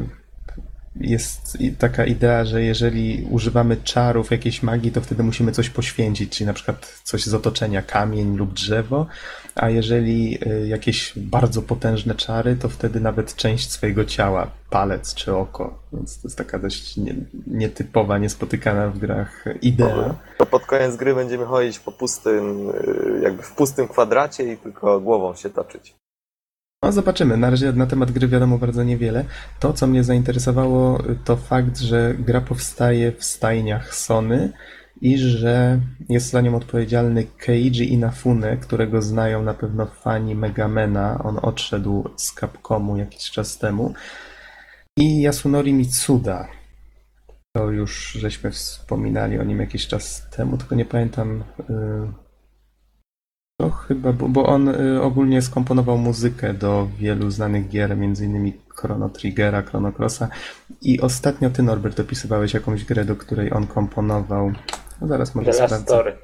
jest taka idea, że jeżeli używamy czarów jakiejś magii, to wtedy musimy coś poświęcić, czyli na przykład coś z otoczenia, kamień lub drzewo, a jeżeli y, jakieś bardzo potężne czary, to wtedy nawet część swojego ciała, palec czy oko. Więc to jest taka dość nie, nietypowa, niespotykana w grach idea. To pod koniec gry będziemy chodzić po pustym, y, jakby w pustym kwadracie i tylko głową się toczyć. No zobaczymy. Na razie na temat gry wiadomo bardzo niewiele. To, co mnie zainteresowało, to fakt, że gra powstaje w stajniach Sony i że jest za nią odpowiedzialny Keiji Inafune, którego znają na pewno fani Megamena. On odszedł z Capcomu jakiś czas temu. I Yasunori Mitsuda. To już żeśmy wspominali o nim jakiś czas temu, tylko nie pamiętam. y, to chyba, bo, bo on y, ogólnie skomponował muzykę do wielu znanych gier, m.in. Chrono Triggera, Chrono Crossa. I ostatnio ty, Norbert, opisywałeś jakąś grę, do której on komponował. No zaraz może The Last sprawdzę. Story.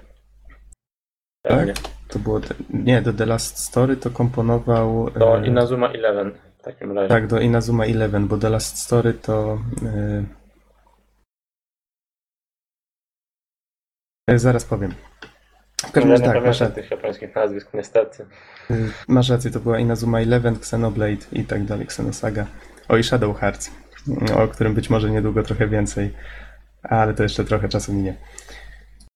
Pewnie. To było. Te... Nie, do The Last Story to komponował. To e, Inazuma Eleven w takim razie. Tak, do Inazuma Eleven, bo The Last Story to. e, Zaraz powiem. W każdym razie tak, masz, pamiętam tych japońskich nazwisk, niestety. y, masz rację, to była Inazuma Eleven, Xenoblade i tak dalej, Xenosaga. O i Shadow Hearts, o którym być może niedługo trochę więcej, ale to jeszcze trochę czasu minie.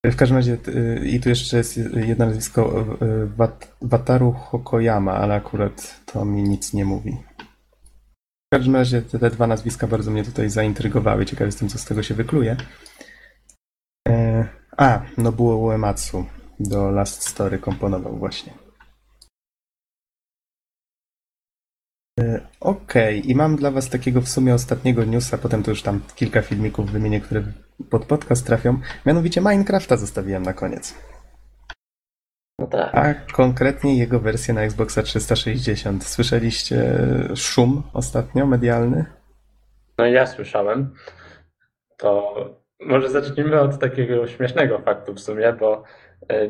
W każdym razie, y, i tu jeszcze jest jedno nazwisko, y, Wat- Wataru Hokoyama, ale akurat to mi nic nie mówi. W każdym razie te, te dwa nazwiska bardzo mnie tutaj zaintrygowały. Ciekaw jestem, co z tego się wykluje. E, a, Nobuo Uematsu do Last Story komponował właśnie. E, Okej, i mam dla Was takiego w sumie ostatniego newsa, potem to już tam kilka filmików wymienię, które pod podcast trafią. Mianowicie Minecrafta zostawiłem na koniec. No tak. A konkretnie jego wersję na Xboxa 360. Słyszeliście szum ostatnio medialny? No ja słyszałem. To może zacznijmy od takiego śmiesznego faktu w sumie, bo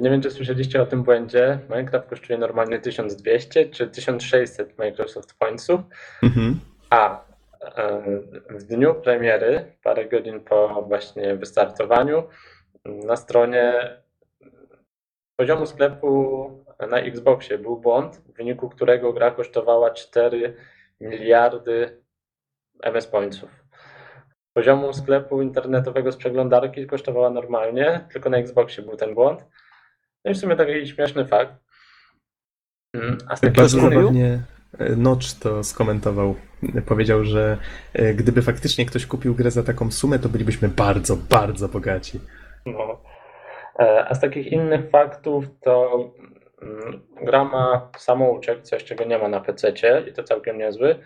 nie wiem, czy słyszeliście o tym błędzie. Minecraft kosztuje normalnie 1200 czy 1600 Microsoft Pointsów, Mhm. a e, w dniu premiery, parę godzin po właśnie wystartowaniu, na stronie poziomu sklepu na Xboxie był błąd, w wyniku którego gra kosztowała 4 miliardy MS Pointsów. Poziomu sklepu internetowego z przeglądarki kosztowała normalnie, tylko na Xboxie był ten błąd. No i w sumie taki śmieszny fakt. Mm, A z takich Bardzo zabawnie e, Notch to skomentował. Powiedział, że e, gdyby faktycznie ktoś kupił grę za taką sumę, to bylibyśmy bardzo, bardzo bogaci. No. E, A z takich innych faktów to mm, gra ma samouczek, coś czego nie ma na PC i to całkiem niezły.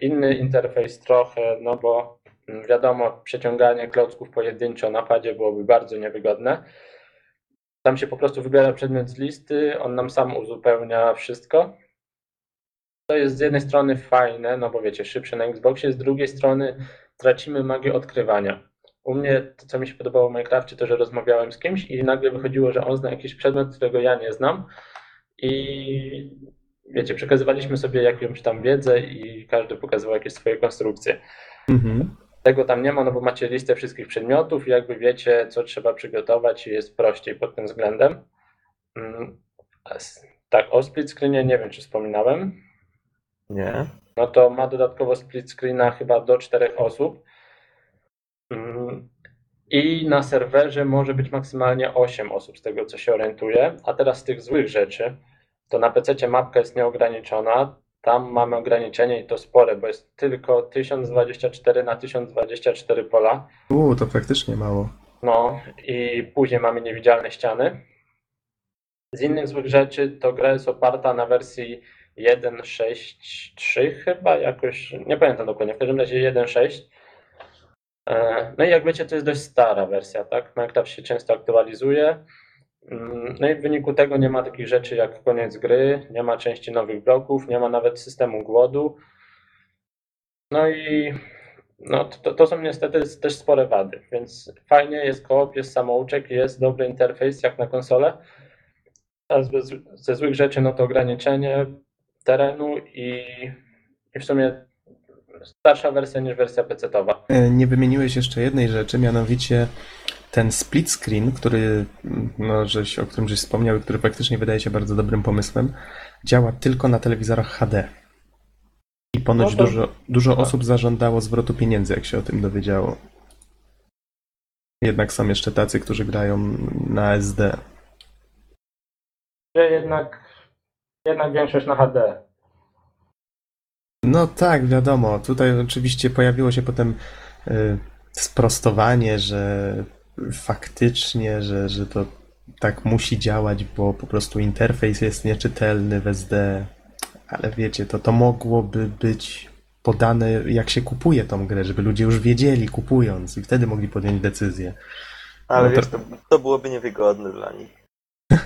Inny interfejs trochę, no bo mm, wiadomo, przeciąganie klocków pojedynczo na padzie byłoby bardzo niewygodne. Tam się po prostu wybiera przedmiot z listy, on nam sam uzupełnia wszystko. To jest z jednej strony fajne, no bo wiecie, szybsze na Xboxie, z drugiej strony tracimy magię odkrywania. U mnie to, co mi się podobało w Minecrafcie, to, że rozmawiałem z kimś i nagle wychodziło, że on zna jakiś przedmiot, którego ja nie znam i wiecie, przekazywaliśmy sobie jakąś tam wiedzę i każdy pokazywał jakieś swoje konstrukcje. Mhm. Tego tam nie ma, no bo macie listę wszystkich przedmiotów i jakby wiecie, co trzeba przygotować i jest prościej pod tym względem. Mm, Tak, o split screenie nie wiem, czy wspominałem. Nie. no to ma dodatkowo split screena chyba do czterech osób. Mm, I na serwerze może być maksymalnie 8 osób, z tego co się orientuję. A teraz z tych złych rzeczy, to na PC mapka jest nieograniczona. Tam mamy ograniczenie i to spore, bo jest tylko 1024 na 1024 pola. U, to faktycznie mało. No i później mamy niewidzialne ściany. Z innych złych rzeczy to gra jest oparta na wersji 1.6.3 chyba jakoś, nie pamiętam dokładnie, w każdym razie 1.6. E, No i jak wiecie, to jest dość stara wersja, tak? Minecraft się często aktualizuje. Mm, No i w wyniku tego nie ma takich rzeczy jak koniec gry, nie ma części nowych bloków, nie ma nawet systemu głodu. No i no, to, to są niestety też spore wady, więc fajnie jest koop, jest samouczek, jest dobry interfejs jak na konsolę. A ze, złych rzeczy no to ograniczenie terenu i, i w sumie starsza wersja niż wersja PC-towa. E, Nie wymieniłeś jeszcze jednej rzeczy, mianowicie ten split screen, który, no, żeś, o którym żeś wspomniał i który faktycznie wydaje się bardzo dobrym pomysłem, działa tylko na telewizorach HD. I ponoć No to- dużo, dużo tak. osób zażądało zwrotu pieniędzy, jak się o tym dowiedziało. Jednak są jeszcze tacy, którzy grają na SD. Że jednak, jednak większość na HD. No tak, wiadomo. Tutaj oczywiście pojawiło się potem y, sprostowanie, że faktycznie, że, że to tak musi działać, bo po prostu interfejs jest nieczytelny w SD. Ale wiecie, to, to mogłoby być podane, jak się kupuje tą grę, żeby ludzie już wiedzieli kupując i wtedy mogli podjąć decyzję. Ale No to- wiesz, to, to byłoby niewygodne dla nich.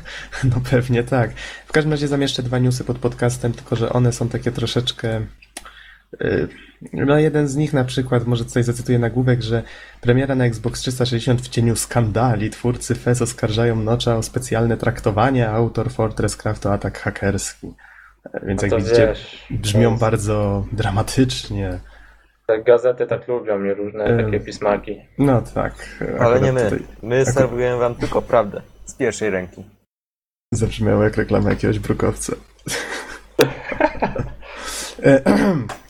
No pewnie tak. W każdym razie zamieszczę dwa newsy pod podcastem, tylko że one są takie troszeczkę. Y, No jeden z nich na przykład, może tutaj zacytuję nagłówek, że premiera na Xbox 360 w cieniu skandali. Twórcy FES oskarżają Nocza o specjalne traktowanie, a autor Fortress Craft o atak hakerski. E, Więc No jak widzicie, wiesz, brzmią jest- bardzo dramatycznie. te gazety tak lubią i różne Ym. takie pismaki. No tak. Ale akurat nie my. tutaj My serwujemy wam tylko prawdę. Z pierwszej ręki. Zabrzmiało jak reklama jakiegoś brukowca.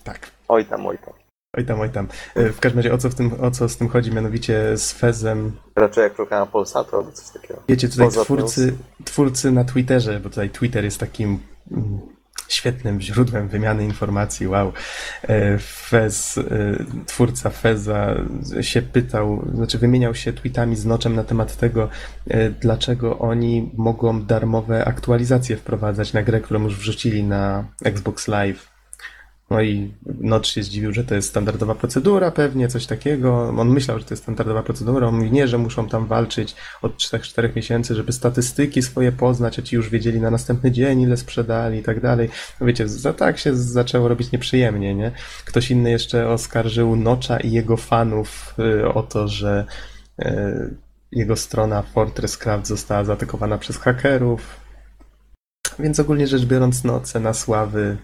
Oj tam, oj tam. Oj tam, oj tam. E, W każdym razie o co, w tym, o co z tym chodzi, mianowicie z Fezem. Raczej jak reklama Polsatu albo coś takiego. Wiecie, tutaj Poza twórcy, twórcy na Twitterze, bo tutaj Twitter jest takim mm, świetnym źródłem wymiany informacji, wow. E, Fez, e, twórca Feza się pytał, znaczy wymieniał się tweetami z Noczem na temat tego, dlaczego oni mogą darmowe aktualizacje wprowadzać na grę, którą już wrzucili na Xbox Live. No i Notch się zdziwił, że to jest standardowa procedura, pewnie coś takiego. On myślał, że to jest standardowa procedura. On mówi, nie, że muszą tam walczyć od 3-4 miesięcy, żeby statystyki swoje poznać, a ci już wiedzieli na następny dzień, ile sprzedali i tak dalej. No wiecie, za tak się zaczęło robić nieprzyjemnie, nie? Ktoś inny jeszcze oskarżył Nocza i jego fanów y, o to, że y, jego strona Fortress Craft została zaatakowana przez hakerów. Więc ogólnie rzecz biorąc, no, cena sławy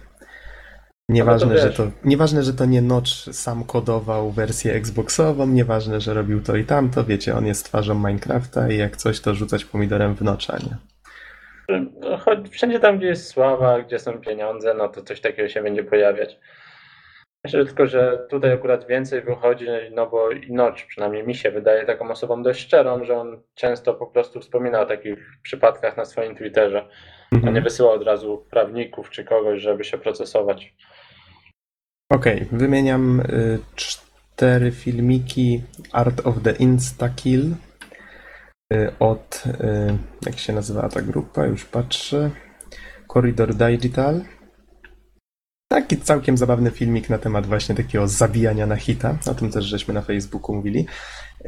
Nieważne, że to, nieważne, że to nie Notch sam kodował wersję Xboxową, nieważne, że robił to i tamto, wiecie, on jest twarzą Minecrafta i jak coś, to rzucać pomidorem w Notcha, nie? No, Choć wszędzie tam, gdzie jest sława, gdzie są pieniądze, no to coś takiego się będzie pojawiać. Myślę tylko, że tutaj akurat więcej wychodzi, no bo i Notch przynajmniej mi się wydaje taką osobą dość szczerą, że on często po prostu wspomina o takich przypadkach na swoim Twitterze, a nie Mhm. wysyła od razu prawników czy kogoś, żeby się procesować. Okej, wymieniam y, cztery filmiki Art of the Insta-Kill y, od, y, jak się nazywa ta grupa, już patrzę, Corridor Digital. Taki całkiem zabawny filmik na temat właśnie takiego zabijania na hita, o tym też żeśmy na Facebooku mówili.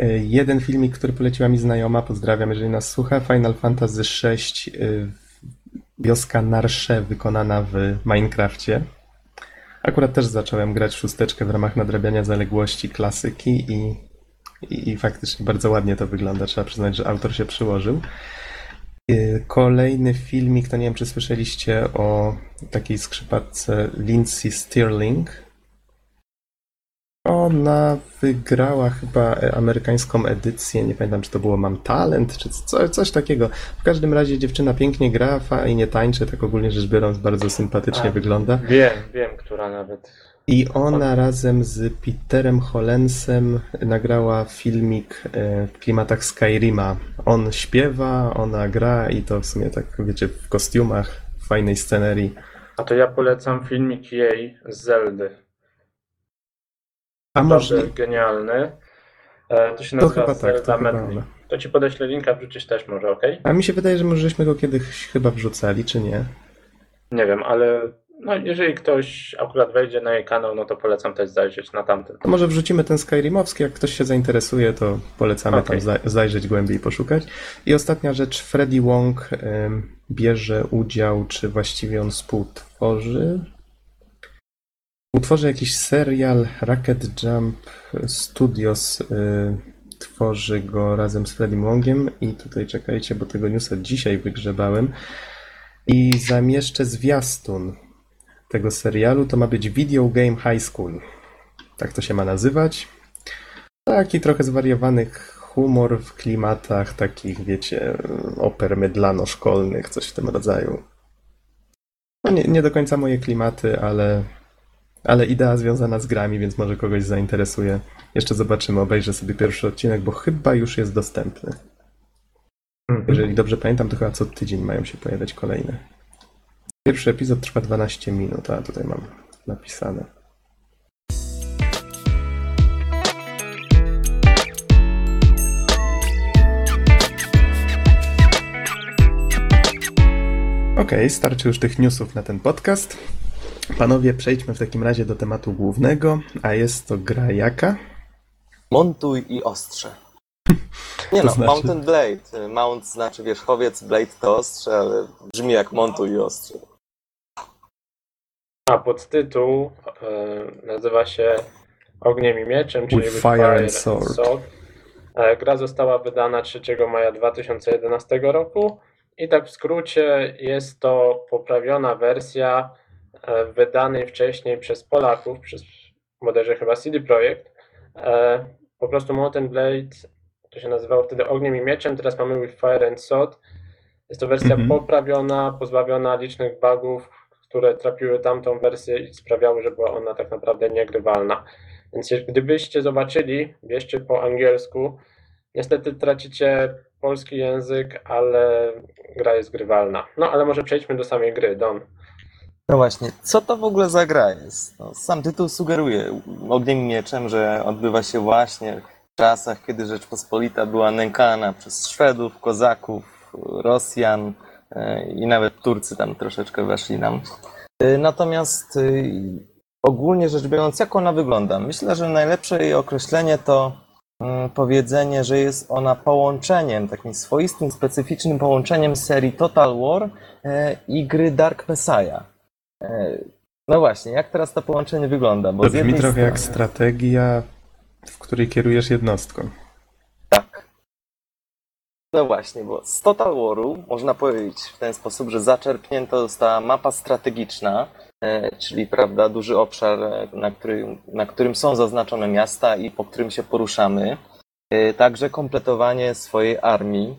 Y, Jeden filmik, który poleciła mi znajoma, pozdrawiam, jeżeli nas słucha, Final Fantasy VI, y, wioska Narsze wykonana w Minecrafcie. Akurat też zacząłem grać w szósteczkę w ramach nadrabiania zaległości klasyki i, i, i faktycznie bardzo ładnie to wygląda. Trzeba przyznać, że autor się przyłożył. Yy, Kolejny filmik, to nie wiem, czy słyszeliście o takiej skrzypatce Lindsay Stirling. Ona wygrała chyba e, amerykańską edycję, nie pamiętam, czy to było Mam Talent, czy co, coś takiego. W każdym razie dziewczyna pięknie gra, fajnie tańczy, tak ogólnie rzecz biorąc bardzo sympatycznie A. wygląda. Wiem, wiem, która nawet. I ona razem z Peterem Hollensem nagrała filmik e, w klimatach Skyrima. On śpiewa, ona gra i to w sumie tak, wiecie, w kostiumach, w fajnej scenerii. A to ja polecam filmik jej z Zeldy. A może genialny. E, To się to nazywa chyba tak, to ona. To ci podeślę linka, wrzucisz też może, ok? A mi się wydaje, że może żeśmy go kiedyś chyba wrzucali, czy nie? Nie wiem, ale no, jeżeli ktoś akurat wejdzie na jej kanał, no to polecam też zajrzeć na tamten. To może wrzucimy ten Skyrimowski, jak ktoś się zainteresuje, to polecamy Okej. tam za- zajrzeć głębiej, poszukać. I ostatnia rzecz, Freddy Wong bierze udział, czy właściwie on współtworzy? Utworzy jakiś serial, Rocket Jump Studios y, tworzy go razem z Freddy Wongiem i tutaj czekajcie, bo tego newsa dzisiaj wygrzebałem i zamieszczę zwiastun tego serialu, to ma być Video Game High School. Tak to się ma nazywać. Taki trochę zwariowany humor w klimatach takich, wiecie, oper mydlano-szkolnych, coś w tym rodzaju. No nie, nie do końca moje klimaty, ale, ale idea związana z grami, więc może kogoś zainteresuje. Jeszcze zobaczymy, obejrzę sobie pierwszy odcinek, bo chyba już jest dostępny. Jeżeli dobrze pamiętam, to chyba co tydzień mają się pojawiać kolejne. Pierwszy epizod trwa 12 minut, a tutaj mam napisane. Okej, starczy już tych newsów na ten podcast. Panowie, przejdźmy w takim razie do tematu głównego, a jest to gra jaka? Montuj i ostrze. Nie no, znaczy? Mountain Blade. Mount znaczy wierzchowiec, Blade to ostrze, ale brzmi jak montuj i ostrze. A podtytuł e, nazywa się Ogniem i Mieczem, czyli With With Fire and Sword. E, gra została wydana 3 maja 2011 roku i tak w skrócie jest to poprawiona wersja e, wydanej wcześniej przez Polaków, przez bodajże chyba CD Projekt. E, po prostu Mountain Blade to się nazywało wtedy Ogniem i Mieczem, teraz mamy With Fire and Sword. Jest to wersja Mhm. poprawiona, pozbawiona licznych bugów, które trapiły tamtą wersję i sprawiały, że była ona tak naprawdę niegrywalna. Więc gdybyście zobaczyli, bierzcie po angielsku. Niestety tracicie polski język, ale gra jest grywalna. No ale może przejdźmy do samej gry, Don. No właśnie, co to w ogóle za gra jest? No, sam tytuł sugeruje ogniem i mieczem, że odbywa się właśnie w czasach, kiedy Rzeczpospolita była nękana przez Szwedów, Kozaków, Rosjan e, i nawet Turcy tam troszeczkę weszli nam. E, Natomiast e, ogólnie rzecz biorąc, jak ona wygląda? Myślę, że najlepsze jej określenie to powiedzenie, że jest ona połączeniem, takim swoistym, specyficznym połączeniem serii Total War i gry Dark Messiah. E, No właśnie, jak teraz to połączenie wygląda? Bo To brzmi trochę jak strony- strategia, w której kierujesz jednostką. Tak. No właśnie, bo z Total Waru można powiedzieć w ten sposób, że zaczerpnięta została mapa strategiczna, e, czyli prawda, duży obszar, e, na którym, na którym są zaznaczone miasta i po którym się poruszamy. Także kompletowanie swojej armii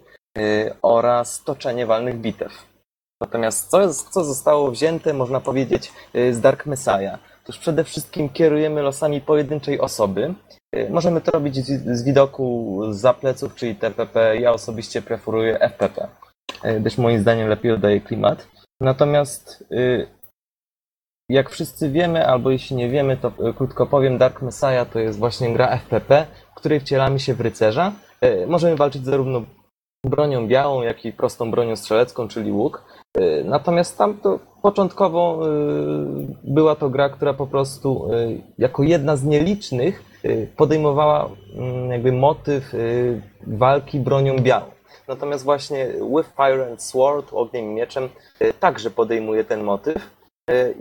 oraz toczenie walnych bitew. Natomiast co, co zostało wzięte, można powiedzieć, e, z Dark Messiah? Otóż przede wszystkim kierujemy losami pojedynczej osoby. E, Możemy to robić z, widoku za pleców, czyli TPP. Ja osobiście preferuję FPP, gdyż moim zdaniem lepiej oddaje klimat. Natomiast y, jak wszyscy wiemy, albo jeśli nie wiemy, to y, krótko powiem, Dark Messiah to jest właśnie gra FPP, w której wcielamy się w rycerza. Y, Możemy walczyć zarówno bronią białą, jak i prostą bronią strzelecką, czyli łuk. Y, Natomiast tam to początkowo y, była to gra, która po prostu y, jako jedna z nielicznych podejmowała mm, jakby motyw walki bronią białą. Natomiast właśnie With Fire and Sword, ogniem i mieczem, także podejmuje ten motyw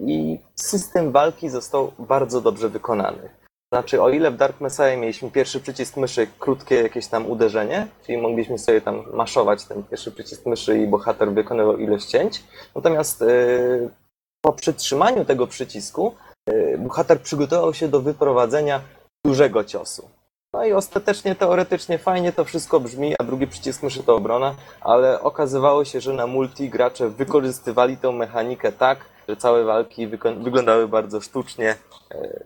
i system walki został bardzo dobrze wykonany. Znaczy, o ile w Dark Messiah mieliśmy pierwszy przycisk myszy, krótkie jakieś tam uderzenie, czyli mogliśmy sobie tam maszować ten pierwszy przycisk myszy i bohater wykonywał ilość cięć, natomiast y, po przytrzymaniu tego przycisku y, bohater przygotował się do wyprowadzenia dużego ciosu. No i ostatecznie, teoretycznie fajnie to wszystko brzmi, a drugi przycisk myszy to obrona, ale okazywało się, że na multi gracze wykorzystywali tą mechanikę tak, że całe walki wyglądały bardzo sztucznie, e,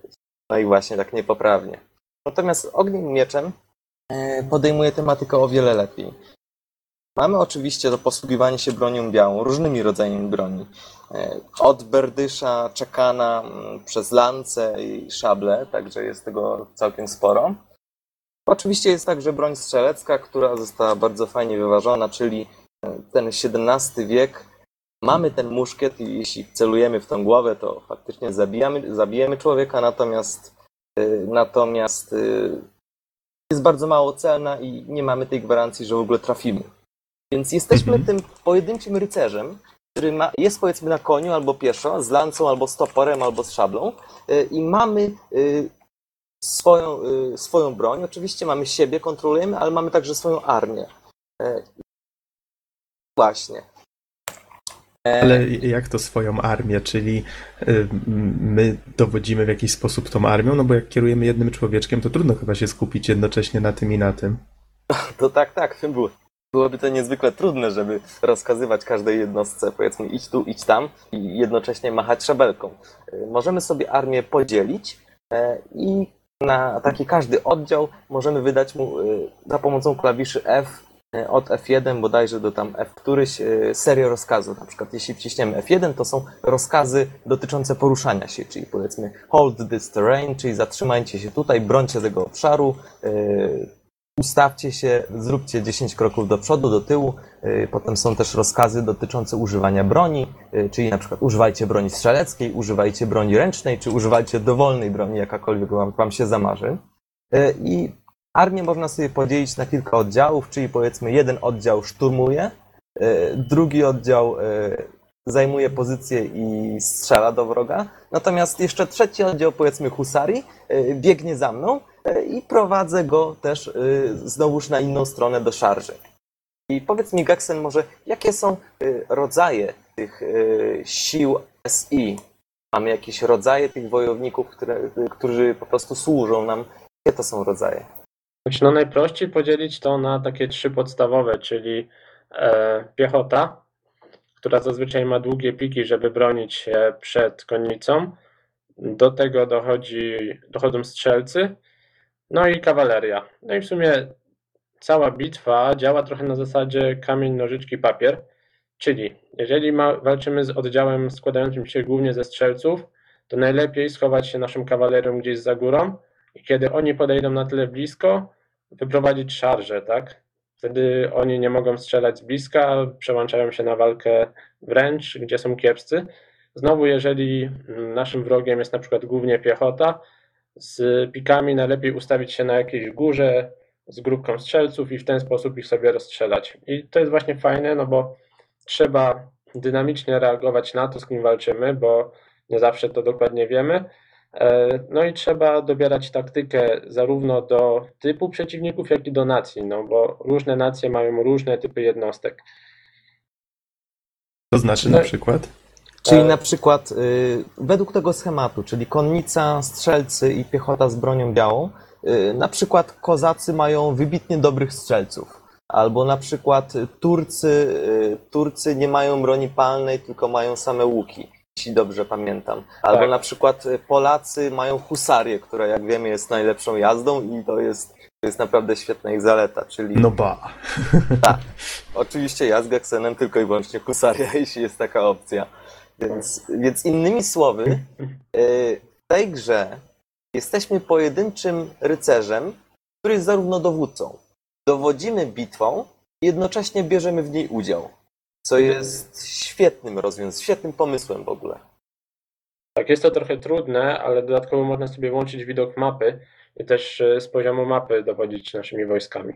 no i właśnie tak niepoprawnie. Natomiast ogniem i mieczem e, podejmuje tematykę o wiele lepiej. Mamy oczywiście to posługiwanie się bronią białą, różnymi rodzajami broni. E, Od berdysza, czekana, przez lance i szable, także jest tego całkiem sporo. Oczywiście jest także broń strzelecka, która została bardzo fajnie wyważona, czyli e, ten XVII wiek. Mamy ten muszkiet i jeśli celujemy w tą głowę, to faktycznie zabijamy, zabijemy człowieka, natomiast, e, natomiast e, jest bardzo mało celna i nie mamy tej gwarancji, że w ogóle trafimy. Więc jesteśmy Mhm. tym pojedynczym rycerzem, który ma, jest powiedzmy na koniu albo pieszo, z lancą albo z toporem albo z szablą e, i mamy swoją, y, swoją broń. Oczywiście mamy siebie, kontrolujemy, ale mamy także swoją armię. E, Właśnie. E, Ale jak to swoją armię? Czyli y, my dowodzimy w jakiś sposób tą armią? No bo jak kierujemy jednym człowieczkiem, to trudno chyba się skupić jednocześnie na tym i na tym. To tak, tak, było. Byłoby to niezwykle trudne, żeby rozkazywać każdej jednostce, powiedzmy, idź tu, idź tam i jednocześnie machać szabelką. E, Możemy sobie armię podzielić e, i na taki każdy oddział możemy wydać mu e, za pomocą klawiszy F e, od F1 bodajże do tam F któryś e, serię rozkazów. Na przykład jeśli wciśniemy F1, to są rozkazy dotyczące poruszania się, czyli powiedzmy hold this terrain, czyli zatrzymajcie się tutaj, brońcie tego obszaru, e, ustawcie się, zróbcie 10 kroków do przodu, do tyłu. Potem są też rozkazy dotyczące używania broni, czyli na przykład używajcie broni strzeleckiej, używajcie broni ręcznej, czy używajcie dowolnej broni, jakakolwiek wam, wam się zamarzy. I armię można sobie podzielić na kilka oddziałów, czyli powiedzmy jeden oddział szturmuje, yy, drugi oddział yy, zajmuje pozycję i strzela do wroga, natomiast jeszcze trzeci oddział, powiedzmy husarii, yy, biegnie za mną i prowadzę go też znowuż na inną stronę do szarży. I powiedz mi, Gaksen, może jakie są rodzaje tych sił SI? Mamy jakieś rodzaje tych wojowników, które, którzy po prostu służą nam? Jakie to są rodzaje? No najprościej podzielić to na takie trzy podstawowe, czyli e, piechota, która zazwyczaj ma długie piki, żeby bronić się przed konnicą. Do tego dochodzi, dochodzą strzelcy, no i kawaleria. No i w sumie cała bitwa działa trochę na zasadzie kamień, nożyczki, papier. Czyli jeżeli ma, walczymy z oddziałem składającym się głównie ze strzelców, to najlepiej schować się naszą kawalerią gdzieś za górą i kiedy oni podejdą na tyle blisko, wyprowadzić szarżę, tak? Wtedy oni nie mogą strzelać z bliska, przełączają się na walkę wręcz, gdzie są kiepscy. Znowu, jeżeli naszym wrogiem jest na przykład głównie piechota, z pikami najlepiej ustawić się na jakiejś górze z grupką strzelców i w ten sposób ich sobie rozstrzelać. I to jest właśnie fajne, no bo trzeba dynamicznie reagować na to, z kim walczymy, bo nie zawsze to dokładnie wiemy. E, No i trzeba dobierać taktykę zarówno do typu przeciwników, jak i do nacji, no bo różne nacje mają różne typy jednostek. To znaczy No- na przykład? Czyli E, na przykład y, według tego schematu, czyli konnica, strzelcy i piechota z bronią białą, y, na przykład kozacy mają wybitnie dobrych strzelców. Albo na przykład Turcy, y, Turcy nie mają broni palnej, tylko mają same łuki, jeśli dobrze pamiętam. Albo Tak. na przykład y, Polacy mają husarię, która jak wiemy jest najlepszą jazdą i to jest, to jest naprawdę świetna ich zaleta. Czyli No ba. Oczywiście ja z Geksenem tylko i wyłącznie husaria, jeśli jest taka opcja. Więc, więc innymi słowy, y, w tej grze jesteśmy pojedynczym rycerzem, który jest zarówno dowódcą. Dowodzimy bitwą i jednocześnie bierzemy w niej udział. Co jest świetnym rozwiązaniem, świetnym pomysłem w ogóle. Tak, jest to trochę trudne, ale dodatkowo można sobie włączyć widok mapy i też e, z poziomu mapy dowodzić naszymi wojskami.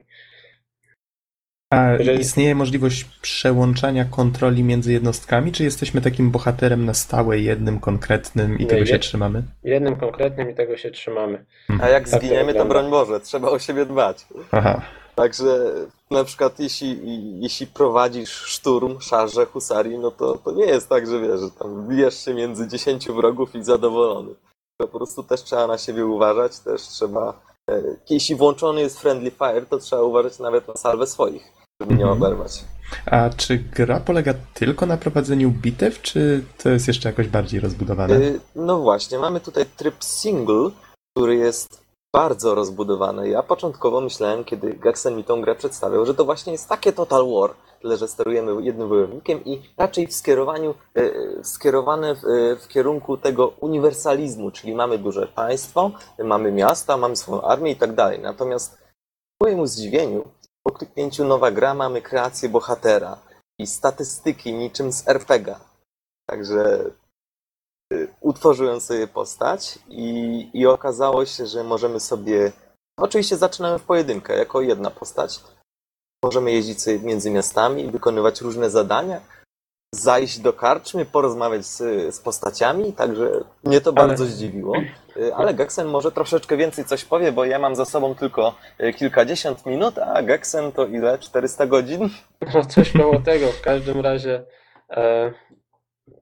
A Jeżeli- istnieje możliwość przełączania kontroli między jednostkami, czy jesteśmy takim bohaterem na stałe, jednym konkretnym i Nie, tego się je- trzymamy? Jednym konkretnym i tego się trzymamy. A jak Tak to zginiemy, to wygląda. broń Boże, trzeba o siebie dbać. Aha. Także na przykład jeśli, jeśli prowadzisz szturm, szarże, husarii, no to, to nie jest tak, że wiesz, że tam bijesz się między 10 wrogów i zadowolony. Po prostu też trzeba na siebie uważać, też trzeba... e, Jeśli włączony jest friendly fire, to trzeba uważać nawet na salwę swoich, żeby nie Mhm. oberwać. A czy gra polega tylko na prowadzeniu bitew, czy to jest jeszcze jakoś bardziej rozbudowane? Y, No właśnie, mamy tutaj tryb single, który jest bardzo rozbudowany. Ja początkowo myślałem, kiedy Gexen mi tą grę przedstawiał, że to właśnie jest takie Total War, tyle że sterujemy jednym wojownikiem i raczej w skierowaniu, y, skierowane w, y, w kierunku tego uniwersalizmu, czyli mamy duże państwo, mamy miasta, mamy swoją armię i tak dalej. Natomiast ku mojemu zdziwieniu, po kliknięciu nowa gra mamy kreację bohatera i statystyki niczym z RPGa. Także utworzyłem sobie postać i, i okazało się, że możemy sobie. Oczywiście zaczynamy w pojedynkę, jako jedna postać. Możemy jeździć sobie między miastami, wykonywać różne zadania, zajść do karczmy, porozmawiać z, z postaciami, także mnie to Ale- bardzo zdziwiło. Y, Ale Gexen może troszeczkę więcej coś powie, bo ja mam za sobą tylko y, kilkadziesiąt minut, a Gexen to ile? 400 godzin? No coś koło tego. W każdym razie e,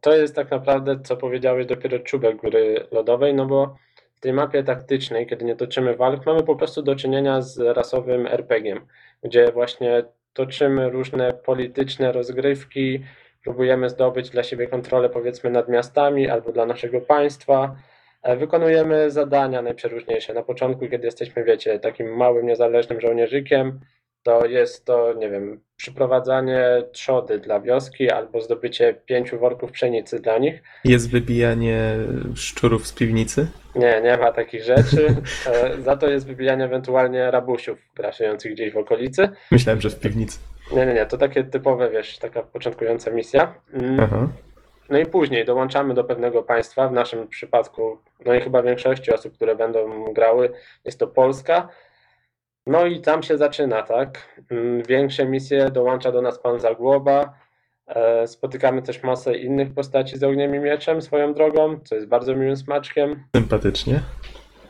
to jest tak naprawdę, co powiedziałeś, dopiero czubek góry lodowej, no bo w tej mapie taktycznej, kiedy nie toczymy walk, mamy po prostu do czynienia z rasowym RPG-iem, gdzie właśnie toczymy różne polityczne rozgrywki, próbujemy zdobyć dla siebie kontrolę powiedzmy nad miastami albo dla naszego państwa. E, Wykonujemy zadania najprzeróżniejsze. Na początku, kiedy jesteśmy, wiecie, takim małym, niezależnym żołnierzykiem, to jest to, nie wiem, przyprowadzanie trzody dla wioski albo zdobycie pięciu worków pszenicy dla nich. Jest wybijanie szczurów z piwnicy? Nie, nie ma takich rzeczy. E, Za to jest wybijanie ewentualnie rabusiów grasujących gdzieś w okolicy. Myślałem, że w piwnicy. Nie, nie, nie, to takie typowe, wiesz, taka początkująca misja. Mm. Aha. No i później dołączamy do pewnego państwa, w naszym przypadku, no i chyba większości osób, które będą grały, jest to Polska. No i tam się zaczyna, tak? Mm, Większe misje dołącza do nas pan Zagłoba. E, Spotykamy też masę innych postaci z ogniem i mieczem swoją drogą, co jest bardzo miłym smaczkiem. Sympatycznie.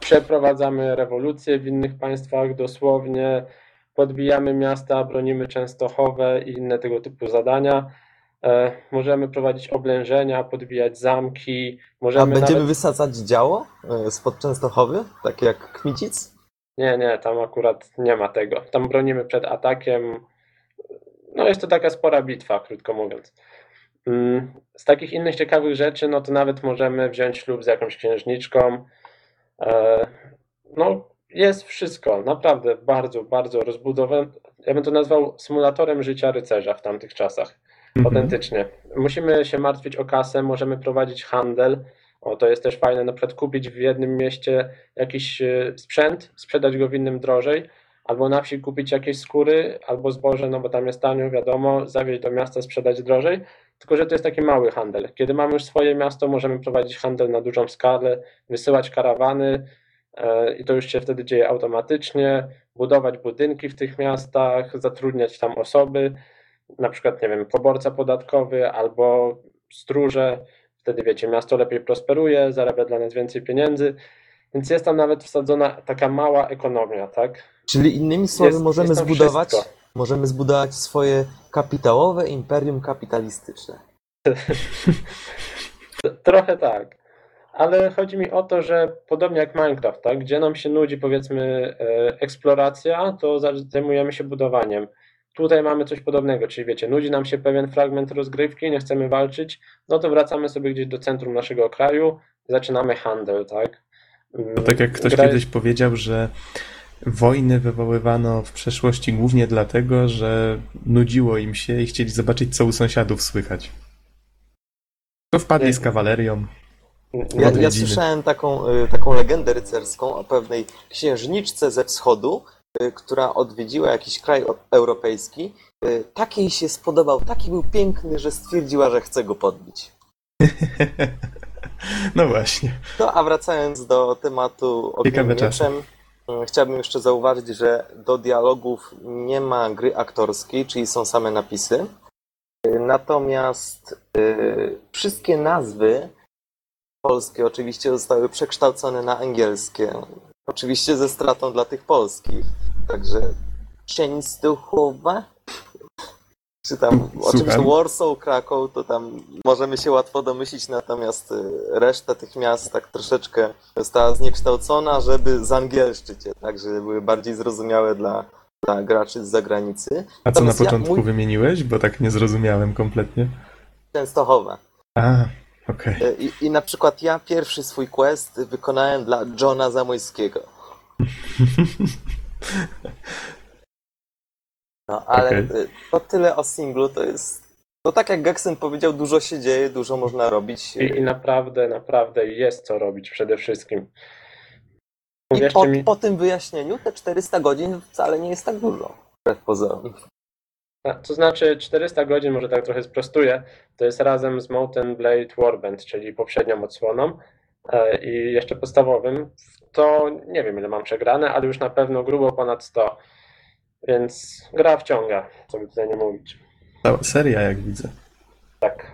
Przeprowadzamy rewolucje w innych państwach dosłownie, podbijamy miasta, bronimy Częstochowę i inne tego typu zadania. E, możemy prowadzić oblężenia, podbijać zamki, A możemy będziemy nawet... wysadzać działo y, spod Częstochowy, takie jak Kmicic? Nie, nie, tam akurat nie ma tego. Tam bronimy przed atakiem. No jest to taka spora bitwa, krótko mówiąc. Mm, Z takich innych ciekawych rzeczy, no to nawet możemy wziąć ślub z jakąś księżniczką. E, No, jest wszystko, naprawdę bardzo, bardzo rozbudowane. Ja bym to nazwał symulatorem życia rycerza w tamtych czasach. Mhm. Autentycznie. Musimy się martwić o kasę, możemy prowadzić handel. O, to jest też fajne, na przykład kupić w jednym mieście jakiś e, sprzęt, sprzedać go w innym drożej, albo na wsi kupić jakieś skóry, albo zboże, no bo tam jest tanio, wiadomo, zawieźć do miasta, sprzedać drożej. Tylko, że to jest taki mały handel. Kiedy mamy już swoje miasto, możemy prowadzić handel na dużą skalę, wysyłać karawany e, i to już się wtedy dzieje automatycznie, budować budynki w tych miastach, zatrudniać tam osoby, na przykład, nie wiem, poborca podatkowy albo stróże. Wtedy wiecie, miasto lepiej prosperuje, zarabia dla nas więcej pieniędzy, więc jest tam nawet wsadzona taka mała ekonomia, tak? Czyli innymi słowy Jest- możemy jest zbudować, wszystko. możemy zbudować swoje kapitałowe imperium kapitalistyczne. Trochę tak. Ale chodzi mi o to, że podobnie jak Minecraft, tak? gdzie nam się nudzi powiedzmy e, eksploracja, to za- zajmujemy się budowaniem. Tutaj mamy coś podobnego, czyli wiecie, nudzi nam się pewien fragment rozgrywki, nie chcemy walczyć, no to wracamy sobie gdzieś do centrum naszego kraju, zaczynamy handel, tak? To tak jak ktoś gra- kiedyś powiedział, że wojny wywoływano w przeszłości głównie dlatego, że nudziło im się i chcieli zobaczyć, co u sąsiadów słychać. To wpadli z kawalerią. Ja, ja słyszałem taką, y, taką legendę rycerską o pewnej księżniczce ze wschodu, która odwiedziła jakiś kraj europejski. Y, Taki jej się spodobał, taki był piękny, że stwierdziła, że chce go podbić. No właśnie. No a wracając do tematu Ciekawe Mieczem, y, chciałbym jeszcze zauważyć, że do dialogów nie ma gry aktorskiej, czyli są same napisy. Y, Natomiast y, wszystkie nazwy polskie oczywiście zostały przekształcone na angielskie. Oczywiście ze stratą dla tych polskich. Także Częstochowa, czy tam oczywiście. Warsaw, Kraków, to tam możemy się łatwo domyślić, natomiast y, reszta tych miast tak troszeczkę została zniekształcona, żeby zangielszczyć je, tak, żeby były bardziej zrozumiałe dla, dla graczy z zagranicy. A co na Natomiast ja- początku mój- wymieniłeś? Bo tak nie zrozumiałem kompletnie. Częstochowa. A, okej. Y, I, I na przykład ja pierwszy swój quest wykonałem dla Johna Zamojskiego. No, ale Okej. y, to tyle o singlu, to jest... No tak jak Gexen powiedział, dużo się dzieje, dużo można robić. I, I naprawdę, naprawdę jest co robić przede wszystkim. I po, mi, po tym wyjaśnieniu te 400 godzin wcale nie jest tak dużo. Wbrew pozorom. To znaczy 400 godzin, może tak trochę sprostuję, to jest razem z Mountain Blade Warband, czyli poprzednią odsłoną e, i jeszcze podstawowym. To nie wiem ile mam przegrane, ale już na pewno grubo ponad 100. Więc gra wciąga, co by tutaj nie mówić. Cała seria, jak widzę. Tak.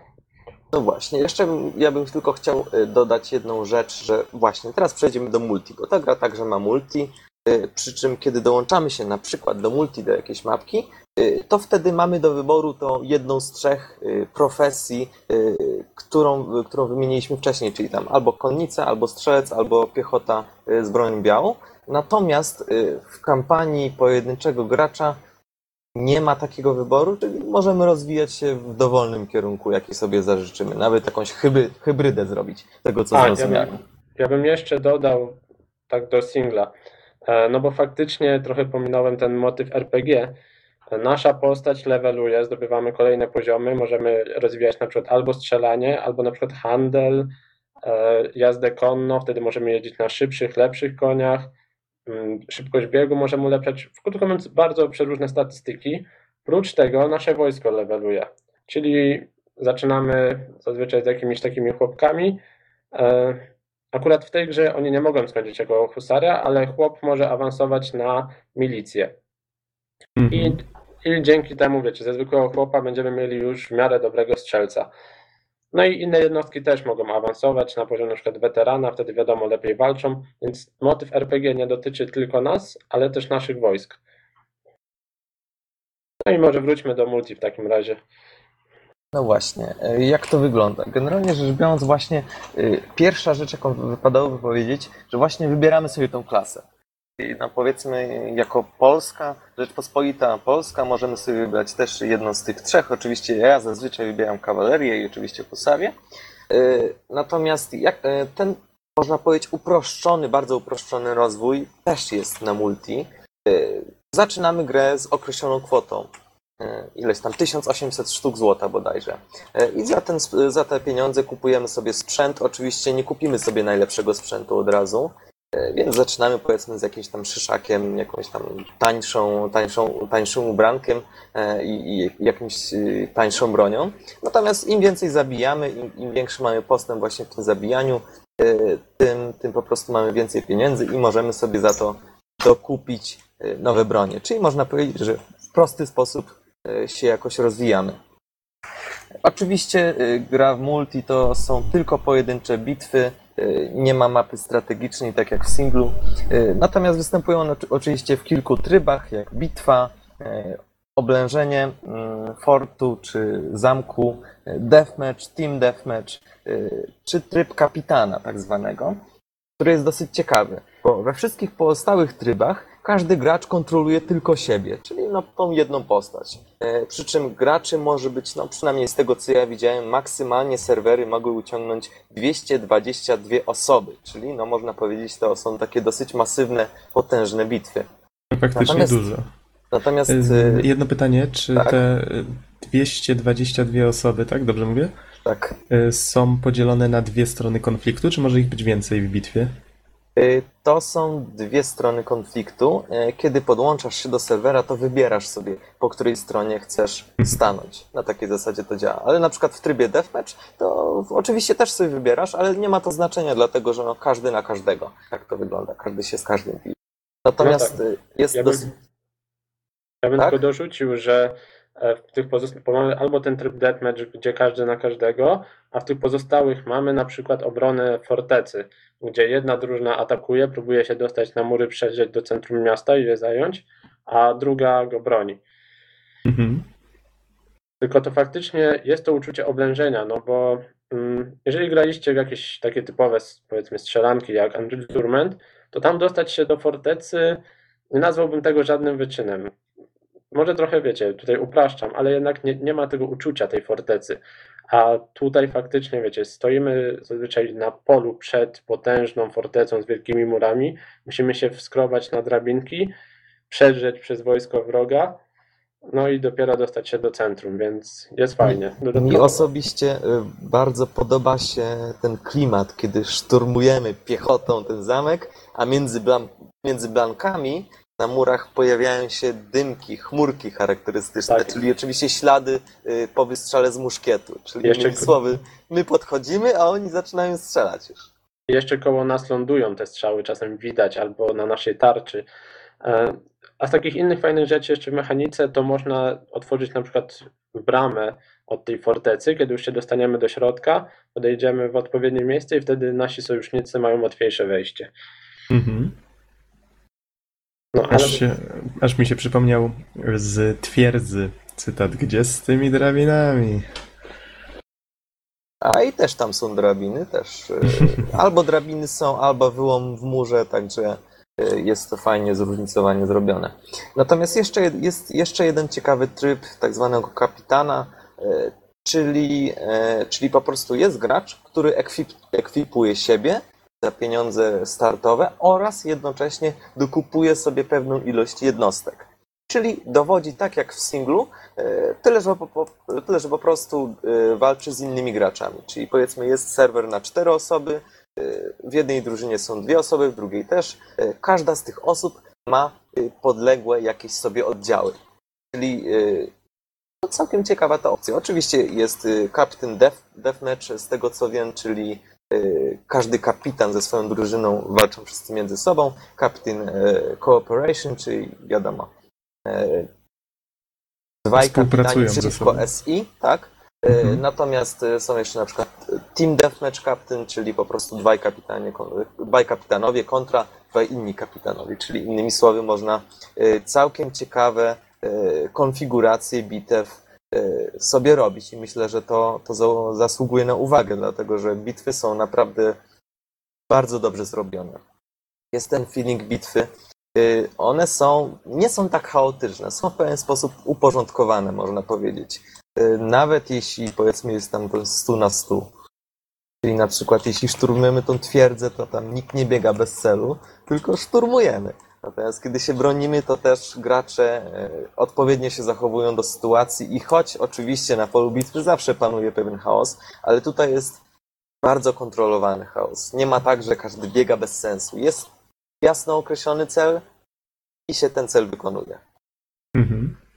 No właśnie, jeszcze ja bym tylko chciał y, dodać jedną rzecz, że właśnie teraz przejdziemy do multi, bo ta gra także ma multi, przy czym kiedy dołączamy się na przykład do multi, do jakiejś mapki, y, to wtedy mamy do wyboru tą jedną z trzech y, profesji, którą, którą wymieniliśmy wcześniej, czyli tam albo konnica, albo strzelec, albo piechota z bronią białą. Natomiast w kampanii pojedynczego gracza nie ma takiego wyboru, czyli możemy rozwijać się w dowolnym kierunku, jaki sobie zażyczymy. Nawet jakąś hyby, hybrydę zrobić tego, co A, ja zrozumiałem. bym, ja bym jeszcze dodał tak do singla, e, no bo faktycznie trochę pominąłem ten motyw RPG. E, Nasza postać leveluje, zdobywamy kolejne poziomy, możemy rozwijać na przykład albo strzelanie, albo na przykład handel, e, jazdę konno, wtedy możemy jeździć na szybszych, lepszych koniach, mm, szybkość biegu możemy ulepszać, krótko mówiąc bardzo przeróżne statystyki. Prócz tego nasze wojsko leveluje, czyli zaczynamy zazwyczaj z jakimiś takimi chłopkami, E, Akurat w tej grze oni nie mogą skończyć jako husaria, ale chłop może awansować na milicję. I, Mhm. I dzięki temu, wiecie, ze zwykłego chłopa będziemy mieli już w miarę dobrego strzelca. No i inne jednostki też mogą awansować na poziom na przykład weterana, wtedy wiadomo, lepiej walczą, więc motyw RPG nie dotyczy tylko nas, ale też naszych wojsk. No i może wróćmy do multi w takim razie. No właśnie, e, jak to wygląda? Generalnie rzecz biorąc, właśnie y, pierwsza rzecz, jaką wypadałoby powiedzieć, że właśnie wybieramy sobie tą klasę. I no powiedzmy, jako Polska, Rzeczpospolita Polska, możemy sobie wybrać też jedną z tych trzech. Oczywiście ja zazwyczaj wybieram kawalerię i oczywiście husarię. Y, Natomiast jak, ten, można powiedzieć, uproszczony, bardzo uproszczony rozwój też jest na multi. Zaczynamy grę z określoną kwotą e, ileś tam 1800 sztuk złota bodajże. E, I za, ten, za te pieniądze kupujemy sobie sprzęt. Oczywiście nie kupimy sobie najlepszego sprzętu od razu, e, więc zaczynamy powiedzmy z jakimś tam szyszakiem, jakąś tam tańszą, tańszą, tańszym ubrankiem e, i, i jakimś e, tańszą bronią. Natomiast im więcej zabijamy, im, im większy mamy postęp właśnie w tym zabijaniu, e, tym, tym po prostu mamy więcej pieniędzy i możemy sobie za to dokupić e, nowe bronie. Czyli można powiedzieć, że w prosty sposób e, się jakoś rozwijamy. Oczywiście e, gra w multi to są tylko pojedyncze bitwy, e, nie ma mapy strategicznej, tak jak w singlu. E, Natomiast występują one oczy- oczywiście w kilku trybach, jak bitwa, e, oblężenie mm, fortu czy zamku, deathmatch, team deathmatch, czy tryb kapitana tak zwanego, który jest dosyć ciekawy, bo we wszystkich pozostałych trybach każdy gracz kontroluje tylko siebie, czyli no, tą jedną postać. E, Przy czym graczy może być, no przynajmniej z tego co ja widziałem, maksymalnie serwery mogły uciągnąć 222 osoby, czyli no można powiedzieć to są takie dosyć masywne, potężne bitwy. Faktycznie Natomiast- dużo. Natomiast Y, y, Jedno pytanie, czy tak. te y, 222 osoby, tak? Dobrze mówię? tak, Są podzielone na dwie strony konfliktu, czy może ich być więcej w bitwie? Y, to są dwie strony konfliktu. E, Kiedy podłączasz się do serwera, to wybierasz sobie, po której stronie chcesz stanąć. Na takiej zasadzie to działa. Ale na przykład w trybie deathmatch, to oczywiście też sobie wybierasz, ale nie ma to znaczenia, dlatego że no, każdy na każdego. Tak to wygląda. Każdy się z każdym bije. Natomiast No y, jest Ja bym, dosyć... ja bym Tak? tylko dorzucił, że w tych pozostałych mamy albo ten tryb deathmatch, gdzie każdy na każdego, a w tych pozostałych mamy na przykład obronę fortecy, gdzie jedna drużyna atakuje, próbuje się dostać na mury, przedrzeć do centrum miasta i je zająć, a druga go broni. Mhm. Tylko to faktycznie jest to uczucie oblężenia, no bo mm, jeżeli graliście w jakieś takie typowe, powiedzmy, strzelanki jak Unreal Tournament, to tam dostać się do fortecy, nie nazwałbym tego żadnym wyczynem. Może trochę wiecie, tutaj upraszczam, ale jednak nie, nie ma tego uczucia tej fortecy. A tutaj faktycznie, wiecie, stoimy zazwyczaj na polu przed potężną fortecą z wielkimi murami, musimy się wskrobać na drabinki, przedrzeć przez wojsko wroga, no i dopiero dostać się do centrum, więc jest fajnie. Mi osobiście y, bardzo podoba się ten klimat, kiedy szturmujemy piechotą ten zamek, a między, blan- między blankami na murach pojawiają się dymki, chmurki charakterystyczne, Tak. czyli oczywiście ślady y, po wystrzale z muszkietu. Czyli Jeszcze- innymi słowy, my podchodzimy, a oni zaczynają strzelać już. Jeszcze koło nas lądują te strzały, czasem widać, albo na naszej tarczy. E, A z takich innych fajnych rzeczy jeszcze w mechanice, to można otworzyć na przykład bramę od tej fortecy, kiedy już się dostaniemy do środka, podejdziemy w odpowiednie miejsce i wtedy nasi sojusznicy mają łatwiejsze wejście. Mhm. No, ale Aż, się, aż mi się przypomniał z twierdzy cytat, gdzie z tymi drabinami? A i też tam są drabiny, też. y, Albo drabiny są, albo wyłom w murze, także y, jest to fajnie zróżnicowanie zrobione. Natomiast jeszcze jest jeszcze jeden ciekawy tryb tak zwanego kapitana, y, czyli, czyli po prostu jest gracz, który ekwip, ekwipuje siebie za pieniądze startowe oraz jednocześnie dokupuje sobie pewną ilość jednostek. Czyli dowodzi tak jak w singlu, e, tyle że po, tyle, że po prostu e, walczy z innymi graczami. Czyli powiedzmy jest serwer na cztery osoby, e, w jednej drużynie są dwie osoby, w drugiej też. Każda z tych osób ma podległe jakieś sobie oddziały. Czyli to całkiem ciekawa ta opcja. Oczywiście jest Captain Death, z tego co wiem, czyli każdy kapitan ze swoją drużyną walczą wszyscy między sobą. Captain e, Cooperation, czyli wiadomo, e, dwaj kapitani ze przeciwko. SI, tak? Mhm. Natomiast są jeszcze na przykład Team Deathmatch Captain, czyli po prostu dwaj kapitanie, dwaj kapitanowie kontra dwaj inni kapitanowie, czyli innymi słowy można całkiem ciekawe konfiguracje bitew sobie robić i myślę, że to, to za- zasługuje na uwagę, dlatego że bitwy są naprawdę bardzo dobrze zrobione. Jest ten feeling bitwy. Y, One są, nie są tak chaotyczne, są w pewien sposób uporządkowane, można powiedzieć. Y, Nawet jeśli powiedzmy jest tam to 100 na 100. Czyli na przykład jeśli szturmujemy tą twierdzę, to tam nikt nie biega bez celu, tylko szturmujemy. Natomiast kiedy się bronimy, to też gracze y, odpowiednio się zachowują do sytuacji i choć oczywiście na polu bitwy zawsze panuje pewien chaos, ale tutaj jest bardzo kontrolowany chaos. Nie ma tak, że każdy biega bez sensu. Jest jasno określony cel i się ten cel wykonuje. Mhm.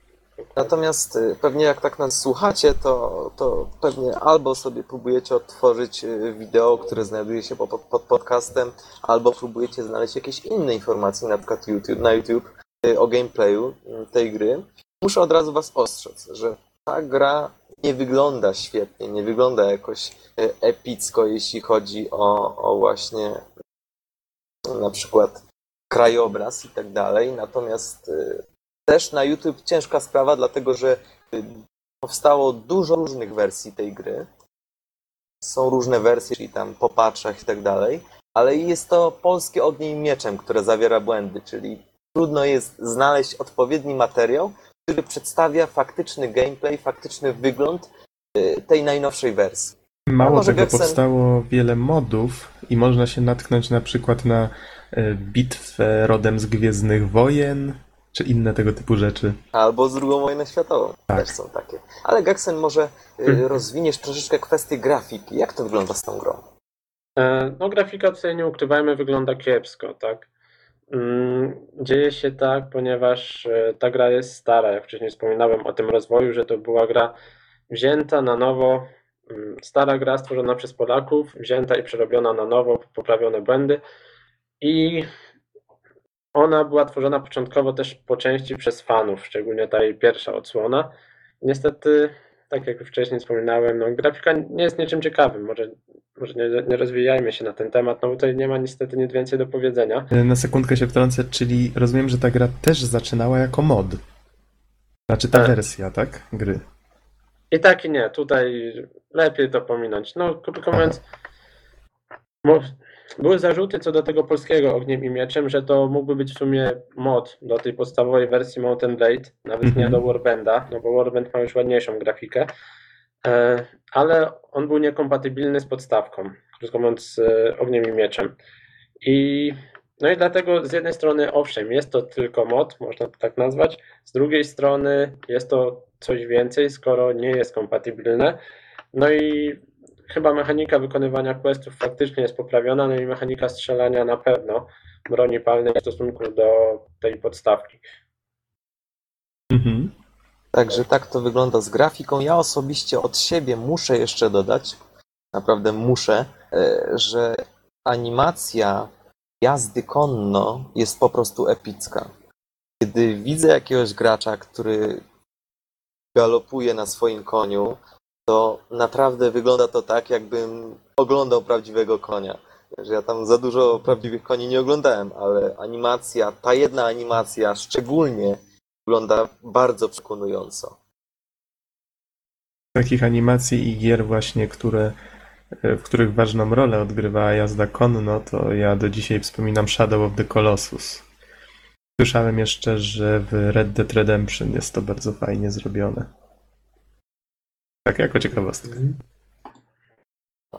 Natomiast y, pewnie jak tak nas słuchacie, to, to pewnie albo sobie próbujecie odtworzyć y, wideo, które znajduje się po- pod, pod podcastem, albo próbujecie znaleźć jakieś inne informacje, na przykład YouTube, na YouTube y, o gameplayu tej gry. Muszę od razu was ostrzec, że ta gra nie wygląda świetnie, nie wygląda jakoś epicko, jeśli chodzi o, o właśnie na przykład krajobraz i tak dalej. Natomiast też na YouTube ciężka sprawa, dlatego że y, powstało dużo różnych wersji tej gry. Są różne wersje, czyli tam po patchach i tak dalej, ale jest to polskie ogniem mieczem, które zawiera błędy, czyli trudno jest znaleźć odpowiedni materiał, który przedstawia faktyczny gameplay, faktyczny wygląd y, tej najnowszej wersji. Mało może tego, powstało wiele modów i można się natknąć na przykład na e, bitwę rodem z Gwiezdnych Wojen, czy inne tego typu rzeczy. Albo z II wojną światową Tak. też są takie. Ale Gaxen, może y, Mhm. rozwiniesz troszeczkę kwestię grafiki. Jak to wygląda z tą grą? E, No, grafika tutaj nie ukrywajmy, wygląda kiepsko, tak. Mm, Dzieje się tak, ponieważ e, ta gra jest stara. Jak wcześniej wspominałem o tym rozwoju, że to była gra wzięta na nowo, mm, stara gra stworzona przez Polaków, wzięta i przerobiona na nowo, poprawione błędy. I ona była tworzona początkowo też po części przez fanów, szczególnie ta jej pierwsza odsłona. Niestety, tak jak już wcześniej wspominałem, no, grafika nie jest niczym ciekawym. Może może nie, nie rozwijajmy się na ten temat, no bo tutaj nie ma niestety nic więcej do powiedzenia. Na sekundkę się wtrącę, czyli rozumiem, że ta gra też zaczynała jako mod. Znaczy ta Tak. wersja, tak? Gry. I tak i nie, tutaj lepiej to pominąć. No, krótko mówiąc, były zarzuty co do tego polskiego ogniem i mieczem, że to mógłby być w sumie mod do tej podstawowej wersji Mountain Blade, nawet nie Mhm. do Warbanda, no bo Warband ma już ładniejszą grafikę, e, ale on był niekompatybilny z podstawką, krótko mówiąc z e, ogniem i mieczem. I no i dlatego z jednej strony, owszem, jest to tylko mod, można to tak nazwać, z drugiej strony jest to coś więcej, skoro nie jest kompatybilne. No i chyba mechanika wykonywania questów faktycznie jest poprawiona, no i mechanika strzelania na pewno broni palnej w stosunku do tej podstawki. Mhm. Także tak to wygląda z grafiką. Ja osobiście od siebie muszę jeszcze dodać, naprawdę muszę, e, że animacja jazdy konno jest po prostu epicka. Kiedy widzę jakiegoś gracza, który galopuje na swoim koniu, to naprawdę wygląda to tak, jakbym oglądał prawdziwego konia. Że ja tam za dużo prawdziwych koni nie oglądałem, ale animacja, ta jedna animacja szczególnie wygląda bardzo przekonująco. Takich animacji i gier właśnie, które, e, w których ważną rolę odgrywała jazda konno, to ja do dzisiaj wspominam Shadow of the Colossus. Słyszałem jeszcze, że w Red Dead Redemption jest to bardzo fajnie zrobione. Tak, jako ciekawostka.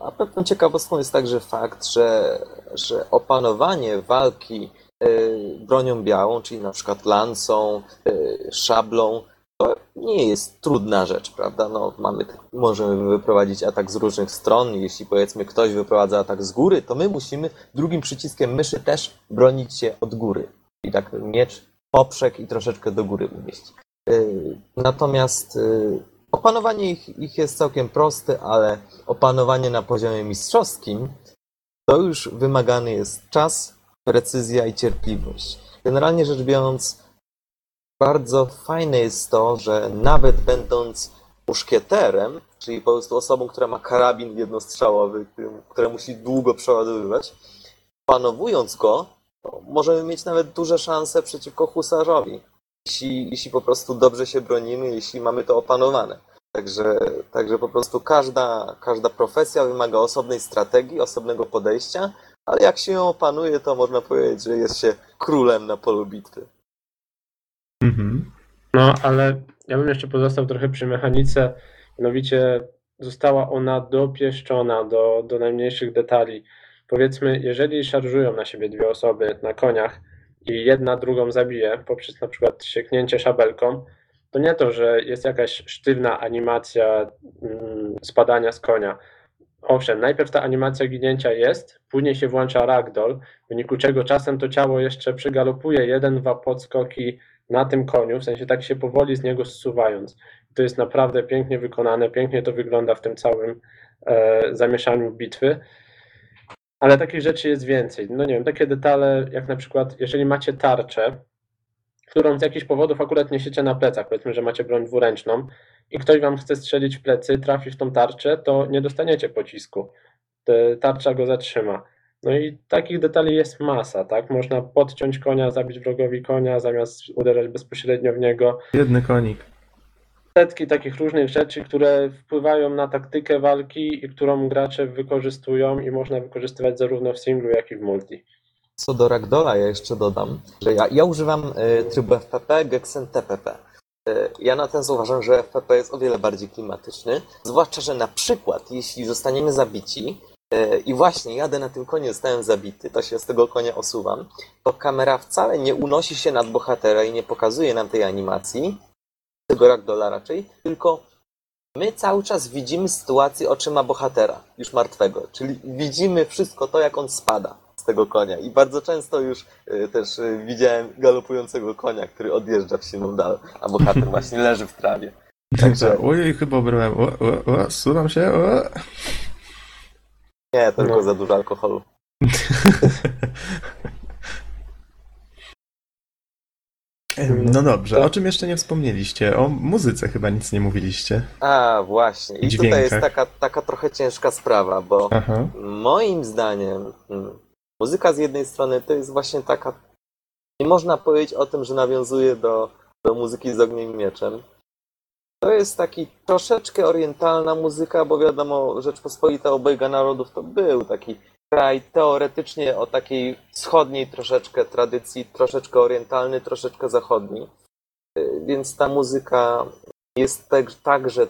A pewną ciekawostką jest także fakt, że, że opanowanie walki y, bronią białą, czyli na przykład lancą, y, szablą, to nie jest trudna rzecz, prawda? No, mamy, możemy wyprowadzić atak z różnych stron. Jeśli powiedzmy ktoś wyprowadza atak z góry, to my musimy drugim przyciskiem myszy też bronić się od góry. I tak miecz, poprzek i troszeczkę do góry umieścić. Y, Natomiast opanowanie ich, ich jest całkiem proste, ale opanowanie na poziomie mistrzowskim to już wymagany jest czas, precyzja i cierpliwość. Generalnie rzecz biorąc, bardzo fajne jest to, że nawet będąc muszkieterem, czyli po prostu osobą, która ma karabin jednostrzałowy, która musi długo przeładowywać, panowując go, możemy mieć nawet duże szanse przeciwko husarzowi, jeśli, jeśli po prostu dobrze się bronimy, jeśli mamy to opanowane. Także, także po prostu każda, każda profesja wymaga osobnej strategii, osobnego podejścia, ale jak się ją opanuje, to można powiedzieć, że jest się królem na polu bitwy. Mhm. No, ale ja bym jeszcze pozostał trochę przy mechanice, mianowicie została ona dopieszczona do, do najmniejszych detali. Powiedzmy, jeżeli szarżują na siebie dwie osoby na koniach i jedna drugą zabije poprzez na przykład sieknięcie szabelką, to nie to, że jest jakaś sztywna animacja mm, spadania z konia. Owszem, najpierw ta animacja ginięcia jest, później się włącza ragdoll, w wyniku czego czasem to ciało jeszcze przygalopuje jeden, dwa podskoki na tym koniu, w sensie tak się powoli z niego zsuwając. To jest naprawdę pięknie wykonane, pięknie to wygląda w tym całym e, zamieszaniu bitwy. Ale takich rzeczy jest więcej. No nie wiem, takie detale, jak na przykład, jeżeli macie tarczę, którą z jakichś powodów akurat niesiecie na plecach, powiedzmy, że macie broń dwuręczną i ktoś wam chce strzelić w plecy, trafi w tą tarczę, to nie dostaniecie pocisku. Tarcza go zatrzyma. No i takich detali jest masa, tak? Można podciąć konia, zabić wrogowi konia, zamiast uderzać bezpośrednio w niego. Jedny konik. Setki takich różnych rzeczy, które wpływają na taktykę walki i którą gracze wykorzystują i można wykorzystywać zarówno w singlu, jak i w multi. Co do Ragdola, ja jeszcze dodam, że ja, ja używam e, trybu FPP, Gexen TPP. E, ja na ten uważam, że FPP jest o wiele bardziej klimatyczny, zwłaszcza, że na przykład, jeśli zostaniemy zabici e, i właśnie jadę na tym koniu, zostałem zabity, to się z tego konia osuwam, to kamera wcale nie unosi się nad bohatera i nie pokazuje nam tej animacji, tego Ragdola raczej, tylko my cały czas widzimy sytuację oczyma bohatera, już martwego, czyli widzimy wszystko to, jak on spada z tego konia. I bardzo często już y, też y, widziałem galopującego konia, który odjeżdża w silną dal, a bohater właśnie leży w trawie. Także, ojej, chyba obrałem. O, o, o, suwam się, o. Nie, to tylko No. za dużo alkoholu. No dobrze, o czym jeszcze nie wspomnieliście? O muzyce chyba nic nie mówiliście. A, właśnie. I Dźwiękach. tutaj jest taka, taka trochę ciężka sprawa, bo Aha. Moim zdaniem mm, muzyka z jednej strony to jest właśnie taka. Nie można powiedzieć o tym, że nawiązuje do, do muzyki z ogniem i mieczem. To jest taki troszeczkę orientalna muzyka, bo wiadomo, Rzeczpospolita obojga narodów to był taki kraj teoretycznie o takiej wschodniej troszeczkę tradycji, troszeczkę orientalny, troszeczkę zachodni. Y, Więc ta muzyka jest tak, także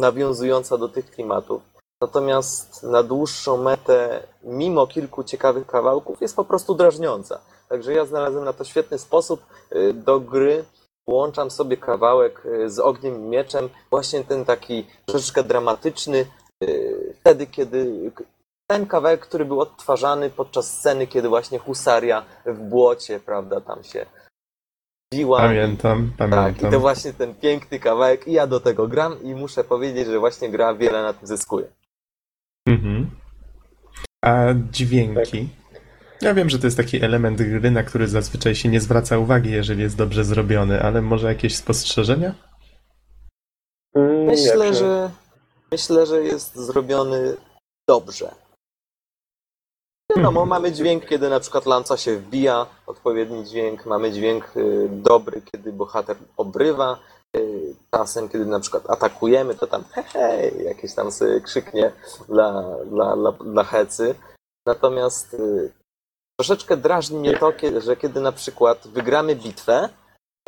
nawiązująca do tych klimatów. Natomiast na dłuższą metę, mimo kilku ciekawych kawałków, jest po prostu drażniąca. Także ja znalazłem na to świetny sposób. Y, Do gry włączam sobie kawałek y, z ogniem i mieczem, właśnie ten taki troszeczkę dramatyczny, y, wtedy kiedy ten kawałek, który był odtwarzany podczas sceny, kiedy właśnie husaria w błocie, prawda, tam się biła. Pamiętam, Tak, i pamiętam. to właśnie ten piękny kawałek i ja do tego gram i muszę powiedzieć, że właśnie gra wiele na tym zyskuje. Mhm. A dźwięki? Ja wiem, że to jest taki element gry, na który zazwyczaj się nie zwraca uwagi, jeżeli jest dobrze zrobiony, ale może jakieś spostrzeżenia? Mm, Myślę, jak- że myślę, że jest zrobiony dobrze. Wiadomo, Mhm. mamy dźwięk, kiedy na przykład lanca się wbija, odpowiedni dźwięk, mamy dźwięk y, dobry, kiedy bohater obrywa, czasem, kiedy na przykład atakujemy, to tam hej, hej jakieś tam sobie krzyknie dla, dla, dla, dla hecy. Natomiast y, troszeczkę drażni mnie to, że kiedy na przykład wygramy bitwę,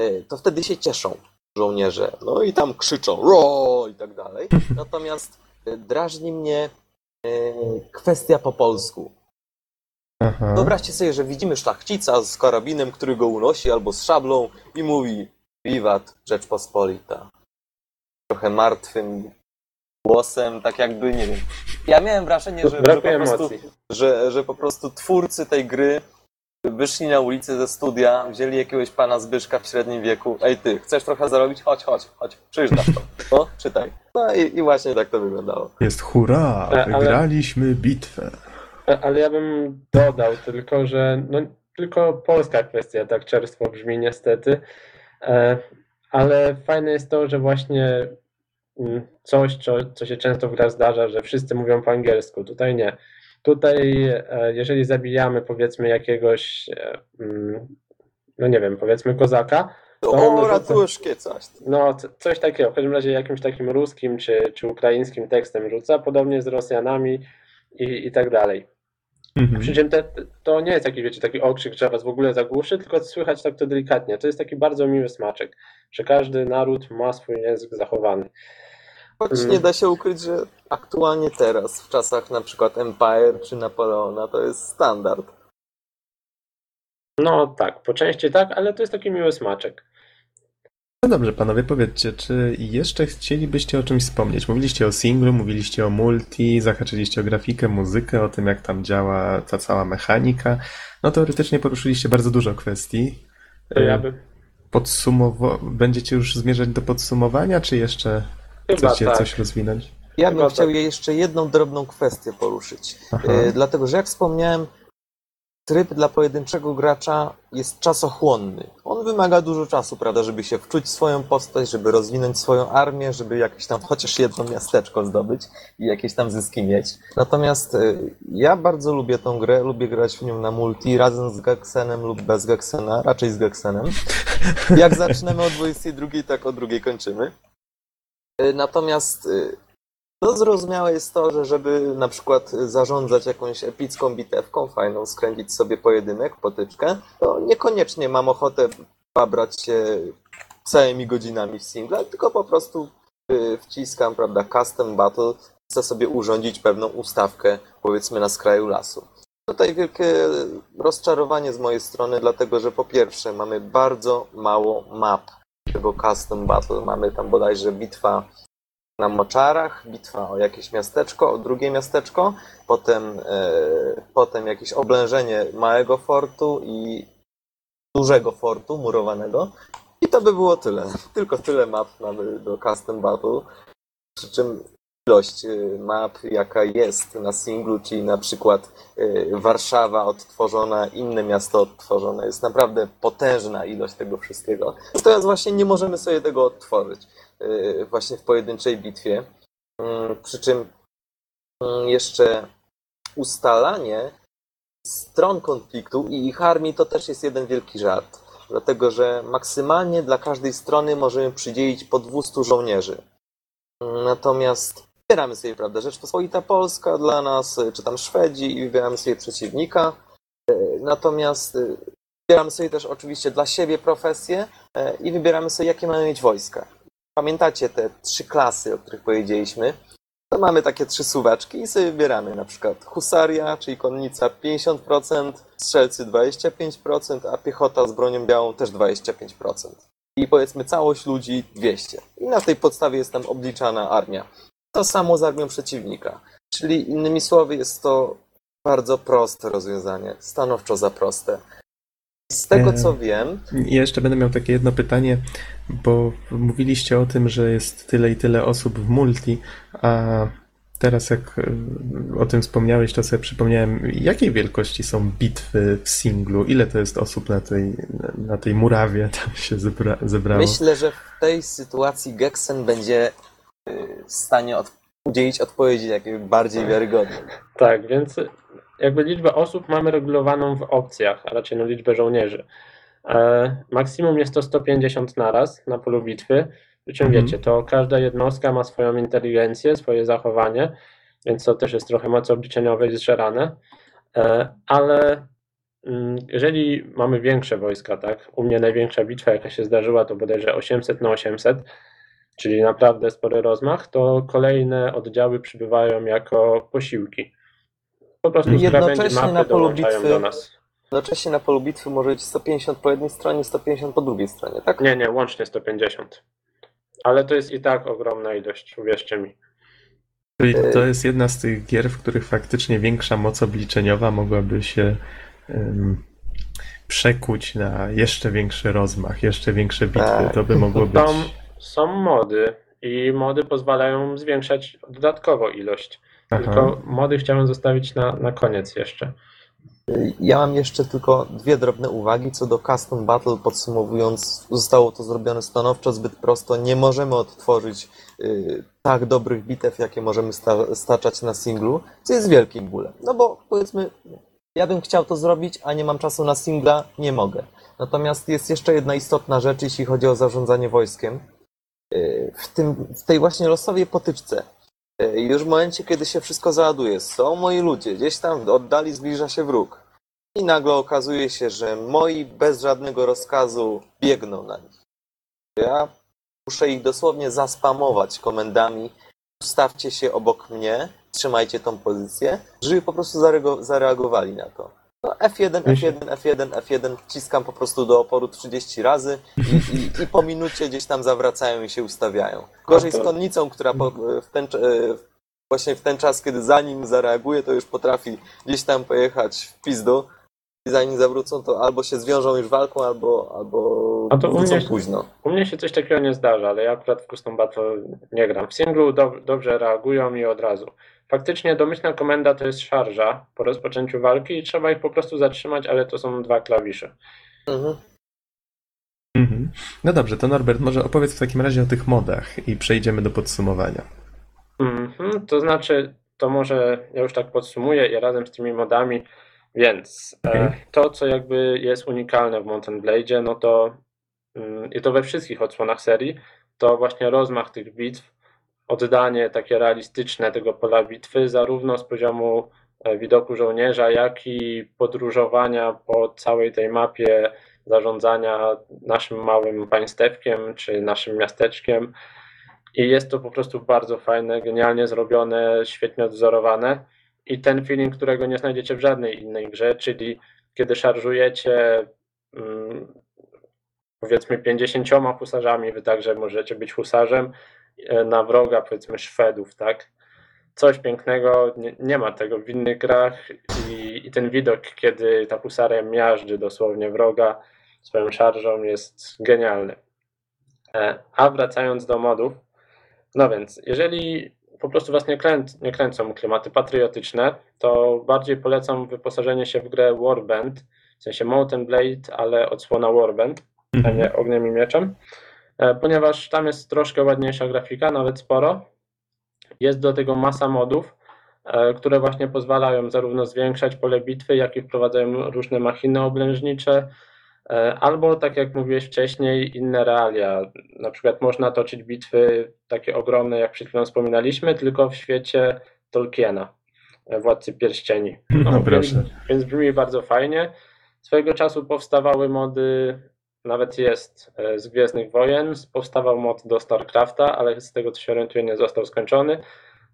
y, to wtedy się cieszą żołnierze. No i tam krzyczą ro i tak dalej. Natomiast y, drażni mnie kwestia po polsku. Aha. Wyobraźcie sobie, że widzimy szlachcica z karabinem, który go unosi, albo z szablą i mówi Wiwat Rzeczpospolita. Trochę martwym głosem, tak jakby, nie wiem. Ja miałem wrażenie, że, że, po prostu, że, że po prostu twórcy tej gry wyszli na ulicę ze studia, wzięli jakiegoś pana Zbyszka w średnim wieku. Ej ty, chcesz trochę zarobić? Chodź, chodź, chodź, przyjrzasz to. No, czytaj. No i, i właśnie tak to wyglądało. Jest hurra, Ale- ale- wygraliśmy bitwę. A- Ale ja bym dodał tylko, że no, tylko polska kwestia tak czerstwo brzmi niestety, E, ale fajne jest to, że właśnie mm, coś, co, co się często w grach zdarza, że wszyscy mówią po angielsku. Tutaj nie. Tutaj, e, jeżeli zabijamy powiedzmy jakiegoś, e, mm, no nie wiem, powiedzmy kozaka, To, on o, ratuszkie coś. no, coś takiego, w każdym razie jakimś takim ruskim czy, czy ukraińskim tekstem rzuca, podobnie z Rosjanami i, i tak dalej. Mhm. Przy czym te, to nie jest taki, wiecie, taki okrzyk, trzeba was w ogóle zagłuszy, tylko słychać tak to delikatnie. To jest taki bardzo miły smaczek, że każdy naród ma swój język zachowany. Choć Mm. nie da się ukryć, że aktualnie teraz, w czasach na przykład Empire czy Napoleona, to jest standard. No tak, po części tak, ale to jest taki miły smaczek. No dobrze, panowie, powiedzcie, czy jeszcze chcielibyście o czymś wspomnieć? Mówiliście o singlu, mówiliście o multi, zahaczyliście o grafikę, muzykę, o tym, jak tam działa ta cała mechanika. No teoretycznie poruszyliście bardzo dużo kwestii. To ja bym Podsumowo... Będziecie już zmierzać do podsumowania, czy jeszcze chyba chcecie tak. coś rozwinąć? Ja bym Chyba chciał tak. jeszcze jedną drobną kwestię poruszyć. Aha. E, dlatego, że jak wspomniałem, tryb dla pojedynczego gracza jest czasochłonny. On wymaga dużo czasu, prawda, żeby się wczuć w swoją postać, żeby rozwinąć swoją armię, żeby jakieś tam chociaż jedno miasteczko zdobyć i jakieś tam zyski mieć. Natomiast y, ja bardzo lubię tą grę, lubię grać w nią na multi, razem z Geksenem lub bez Geksena, raczej z Geksenem. Jak zaczynamy o 22, tak o drugiej kończymy. Y, Natomiast y, to zrozumiałe jest to, że żeby na przykład zarządzać jakąś epicką bitewką, fajną, skręcić sobie pojedynek, potyczkę, to niekoniecznie mam ochotę babrać się całymi godzinami w singla, tylko po prostu y, wciskam, prawda, custom battle, chcę sobie urządzić pewną ustawkę, powiedzmy na skraju lasu. Tutaj wielkie rozczarowanie z mojej strony, dlatego że po pierwsze mamy bardzo mało map tego custom battle. Mamy tam bodajże bitwa na moczarach, bitwa o jakieś miasteczko, o drugie miasteczko, potem, e, potem jakieś oblężenie małego fortu i dużego fortu murowanego. I to by było tyle. Tylko tyle map mamy do Custom Battle. Przy czym ilość e, map, jaka jest na singlu, czyli na przykład e, Warszawa odtworzona, inne miasto odtworzone, jest naprawdę potężna ilość tego wszystkiego. Natomiast właśnie nie możemy sobie tego odtworzyć właśnie w pojedynczej bitwie. Mm, Przy czym mm, jeszcze ustalanie stron konfliktu i ich armii to też jest jeden wielki żart. Dlatego, że maksymalnie dla każdej strony możemy przydzielić po 200 żołnierzy. Mm, Natomiast wybieramy sobie, prawda, Rzeczpospolita Polska dla nas, y, czy tam Szwedzi i wybieramy sobie przeciwnika. Y, Natomiast y, wybieramy sobie też oczywiście dla siebie profesję y, i wybieramy sobie, jakie mamy mieć wojska pamiętacie te trzy klasy, o których powiedzieliśmy, to mamy takie trzy suweczki i sobie wybieramy na przykład husaria, czyli konnica 50%, strzelcy 25%, a piechota z bronią białą też 25%. I powiedzmy całość ludzi 200. I na tej podstawie jest tam obliczana armia. To samo z armią przeciwnika. Czyli innymi słowy jest to bardzo proste rozwiązanie, stanowczo za proste. Z tego co wiem, Ja jeszcze będę miał takie jedno pytanie, bo mówiliście o tym, że jest tyle i tyle osób w multi, a teraz jak e, o tym wspomniałeś, to sobie przypomniałem, jakiej wielkości są bitwy w singlu? Ile to jest osób na tej, na tej murawie tam się zebra, zebrało? Myślę, że w tej sytuacji Geksen będzie y, w stanie od, udzielić odpowiedzi jakiej bardziej wiarygodnej. Tak, więc jakby liczbę osób mamy regulowaną w opcjach, a raczej no liczbę żołnierzy. E, maksimum jest to 150 naraz na polu bitwy. Przy czym Mhm. wiecie, to każda jednostka ma swoją inteligencję, swoje zachowanie, więc to też jest trochę mocy obliczeniowej zżerane. E, ale mm, jeżeli mamy większe wojska, tak? U mnie największa bitwa, jaka się zdarzyła, to bodajże 800 na 800, czyli naprawdę spory rozmach, to kolejne oddziały przybywają jako posiłki. Po prostu Jednocześnie mapy na polu bitwy- do nas. Jednocześnie na polu bitwy może być 150 po jednej stronie, 150 po drugiej stronie, tak? Nie, nie, łącznie 150. Ale to jest i tak ogromna ilość, uwierzcie mi. Czyli to jest jedna z tych gier, w których faktycznie większa moc obliczeniowa mogłaby się em, przekuć na jeszcze większy rozmach, jeszcze większe bitwy. Tak. To by mogło być. Są, są mody i mody pozwalają zwiększać dodatkowo ilość. Aha. Tylko mody chciałem zostawić na, na koniec jeszcze. Ja mam jeszcze tylko dwie drobne uwagi co do Custom Battle. Podsumowując, zostało to zrobione stanowczo, zbyt prosto. Nie możemy odtworzyć y, tak dobrych bitew, jakie możemy sta- staczać na singlu, co jest wielkim bólem. No bo powiedzmy, ja bym chciał to zrobić, a nie mam czasu na singla, nie mogę. Natomiast jest jeszcze jedna istotna rzecz, jeśli chodzi o zarządzanie wojskiem. Y, W, tym, w tej właśnie losowej potyczce Już w momencie, kiedy się wszystko załaduje, są moi ludzie, gdzieś tam w oddali zbliża się wróg. I nagle okazuje się, że moi bez żadnego rozkazu biegną na nich. Ja muszę ich dosłownie zaspamować komendami. Ustawcie się obok mnie, trzymajcie tą pozycję, żeby po prostu zareagowali na to. No F1, F1, F1, F1, wciskam po prostu do oporu 30 razy i, i, i po minucie gdzieś tam zawracają i się ustawiają. Gorzej z konnicą, która po, w ten, e, właśnie w ten czas, kiedy zanim zareaguje, to już potrafi gdzieś tam pojechać w pizdu i zanim zawrócą, to albo się zwiążą już walką, albo, albo A to u mnie- późno. U mnie się coś takiego nie zdarza, ale ja akurat w Custom Battle nie gram. W singlu dob- dobrze reagują i od razu. Faktycznie domyślna komenda to jest szarża po rozpoczęciu walki i trzeba ich po prostu zatrzymać, ale to są dwa klawisze. Mhm. Mhm. No dobrze, to Norbert, może opowiedz w takim razie o tych modach i przejdziemy do podsumowania. Mhm, to znaczy, to może ja już tak podsumuję i razem z tymi modami, więc e, Okej. to, co jakby jest unikalne w Mountain Blade, no to mm, i to we wszystkich odsłonach serii, to właśnie rozmach tych bitw, oddanie takie realistyczne tego pola bitwy, zarówno z poziomu e, widoku żołnierza, jak i podróżowania po całej tej mapie, zarządzania naszym małym państewkiem czy naszym miasteczkiem. I jest to po prostu bardzo fajne, genialnie zrobione, świetnie odwzorowane. I ten feeling, którego nie znajdziecie w żadnej innej grze, czyli kiedy szarżujecie mm, powiedzmy 50 husarzami, wy także możecie być husarzem na wroga, powiedzmy Szwedów, tak? Coś pięknego, nie, nie ma tego w innych grach i, i ten widok, kiedy ta husaria miażdży dosłownie wroga swoją szarżą jest genialny. E, A wracając do modów, no więc, jeżeli po prostu Was nie, kręc, nie kręcą klimaty patriotyczne, to bardziej polecam wyposażenie się w grę Warband, w sensie Mountain Blade, ale odsłona Warband, a Mhm. nie ogniem i mieczem, e, ponieważ tam jest troszkę ładniejsza grafika, nawet sporo. Jest do tego masa modów, e, które właśnie pozwalają zarówno zwiększać pole bitwy, jak i wprowadzają różne machiny oblężnicze, E, Albo, tak jak mówiłeś wcześniej, inne realia. Na przykład można toczyć bitwy takie ogromne, jak przed chwilą wspominaliśmy, tylko w świecie Tolkiena, e, Władcy Pierścieni. No proszę. Więc, więc brzmi bardzo fajnie. Swojego czasu powstawały mody, nawet jest e, z Gwiezdnych Wojen, powstawał mod do StarCrafta, ale z tego co się orientuję nie został skończony.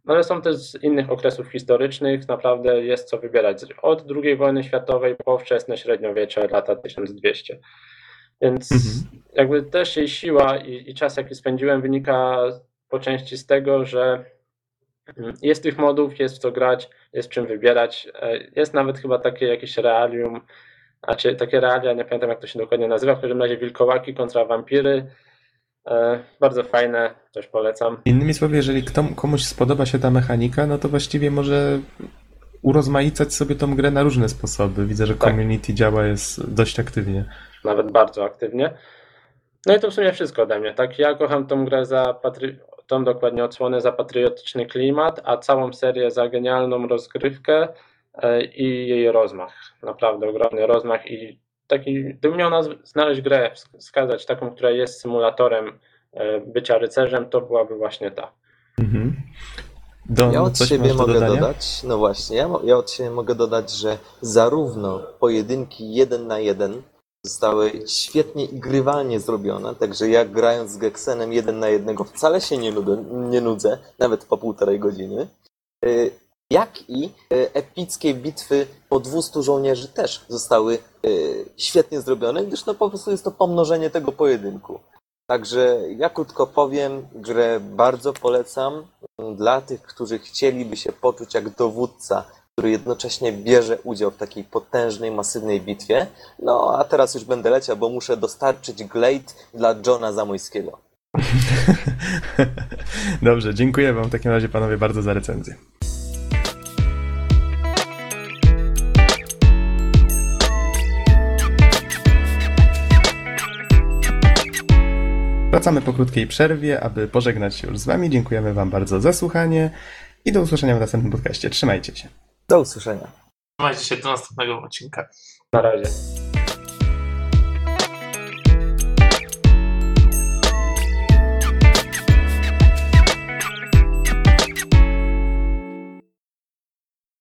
No ale są też z innych okresów historycznych, naprawdę jest co wybierać. Od II wojny światowej po wczesne średniowiecze, lata 1200. Więc Mhm. jakby też jej siła i, i czas, jaki spędziłem, wynika po części z tego, że mm, jest tych modów, jest w co grać, jest czym wybierać. E, Jest nawet chyba takie jakieś realium, znaczy takie realia, nie pamiętam jak to się dokładnie nazywa, w każdym razie wilkołaki kontra wampiry. E, Bardzo fajne, coś polecam. Innymi słowy, jeżeli komuś spodoba się ta mechanika, no to właściwie może urozmaicać sobie tą grę na różne sposoby. Widzę, że Tak. community działa jest dość aktywnie. nawet bardzo aktywnie. No i to w sumie wszystko ode mnie. Tak, ja kocham tą grę za patry... tą dokładnie odsłonę za patriotyczny klimat, a całą serię za genialną rozgrywkę i jej rozmach. Naprawdę ogromny rozmach i taki, gdybym miał znaleźć grę, wsk- wskazać taką, która jest symulatorem e, bycia rycerzem, to byłaby właśnie ta. Mhm. Don, Ja od siebie do mogę dodać, no właśnie, ja, ja od siebie mogę dodać, że zarówno pojedynki jeden na jeden zostały świetnie i grywalnie zrobione, także ja grając z Geksenem jeden na jednego wcale się nie, nudę, nie nudzę, nawet po półtorej godziny, y, jak i y, epickie bitwy po 200 żołnierzy też zostały y, świetnie zrobione, gdyż no po prostu jest to pomnożenie tego pojedynku. Także ja krótko powiem, grę bardzo polecam dla tych, którzy chcieliby się poczuć jak dowódca, który jednocześnie bierze udział w takiej potężnej, masywnej bitwie. No a teraz już będę leciał, bo muszę dostarczyć Glade dla Johna Zamojskiego. Dobrze, dziękuję wam w takim razie panowie bardzo za recenzję. Wracamy po krótkiej przerwie, aby pożegnać się już z wami. Dziękujemy wam bardzo za słuchanie i do usłyszenia w następnym podcaście. Trzymajcie się. Do usłyszenia. Trzymajcie się do następnego odcinka. Na razie.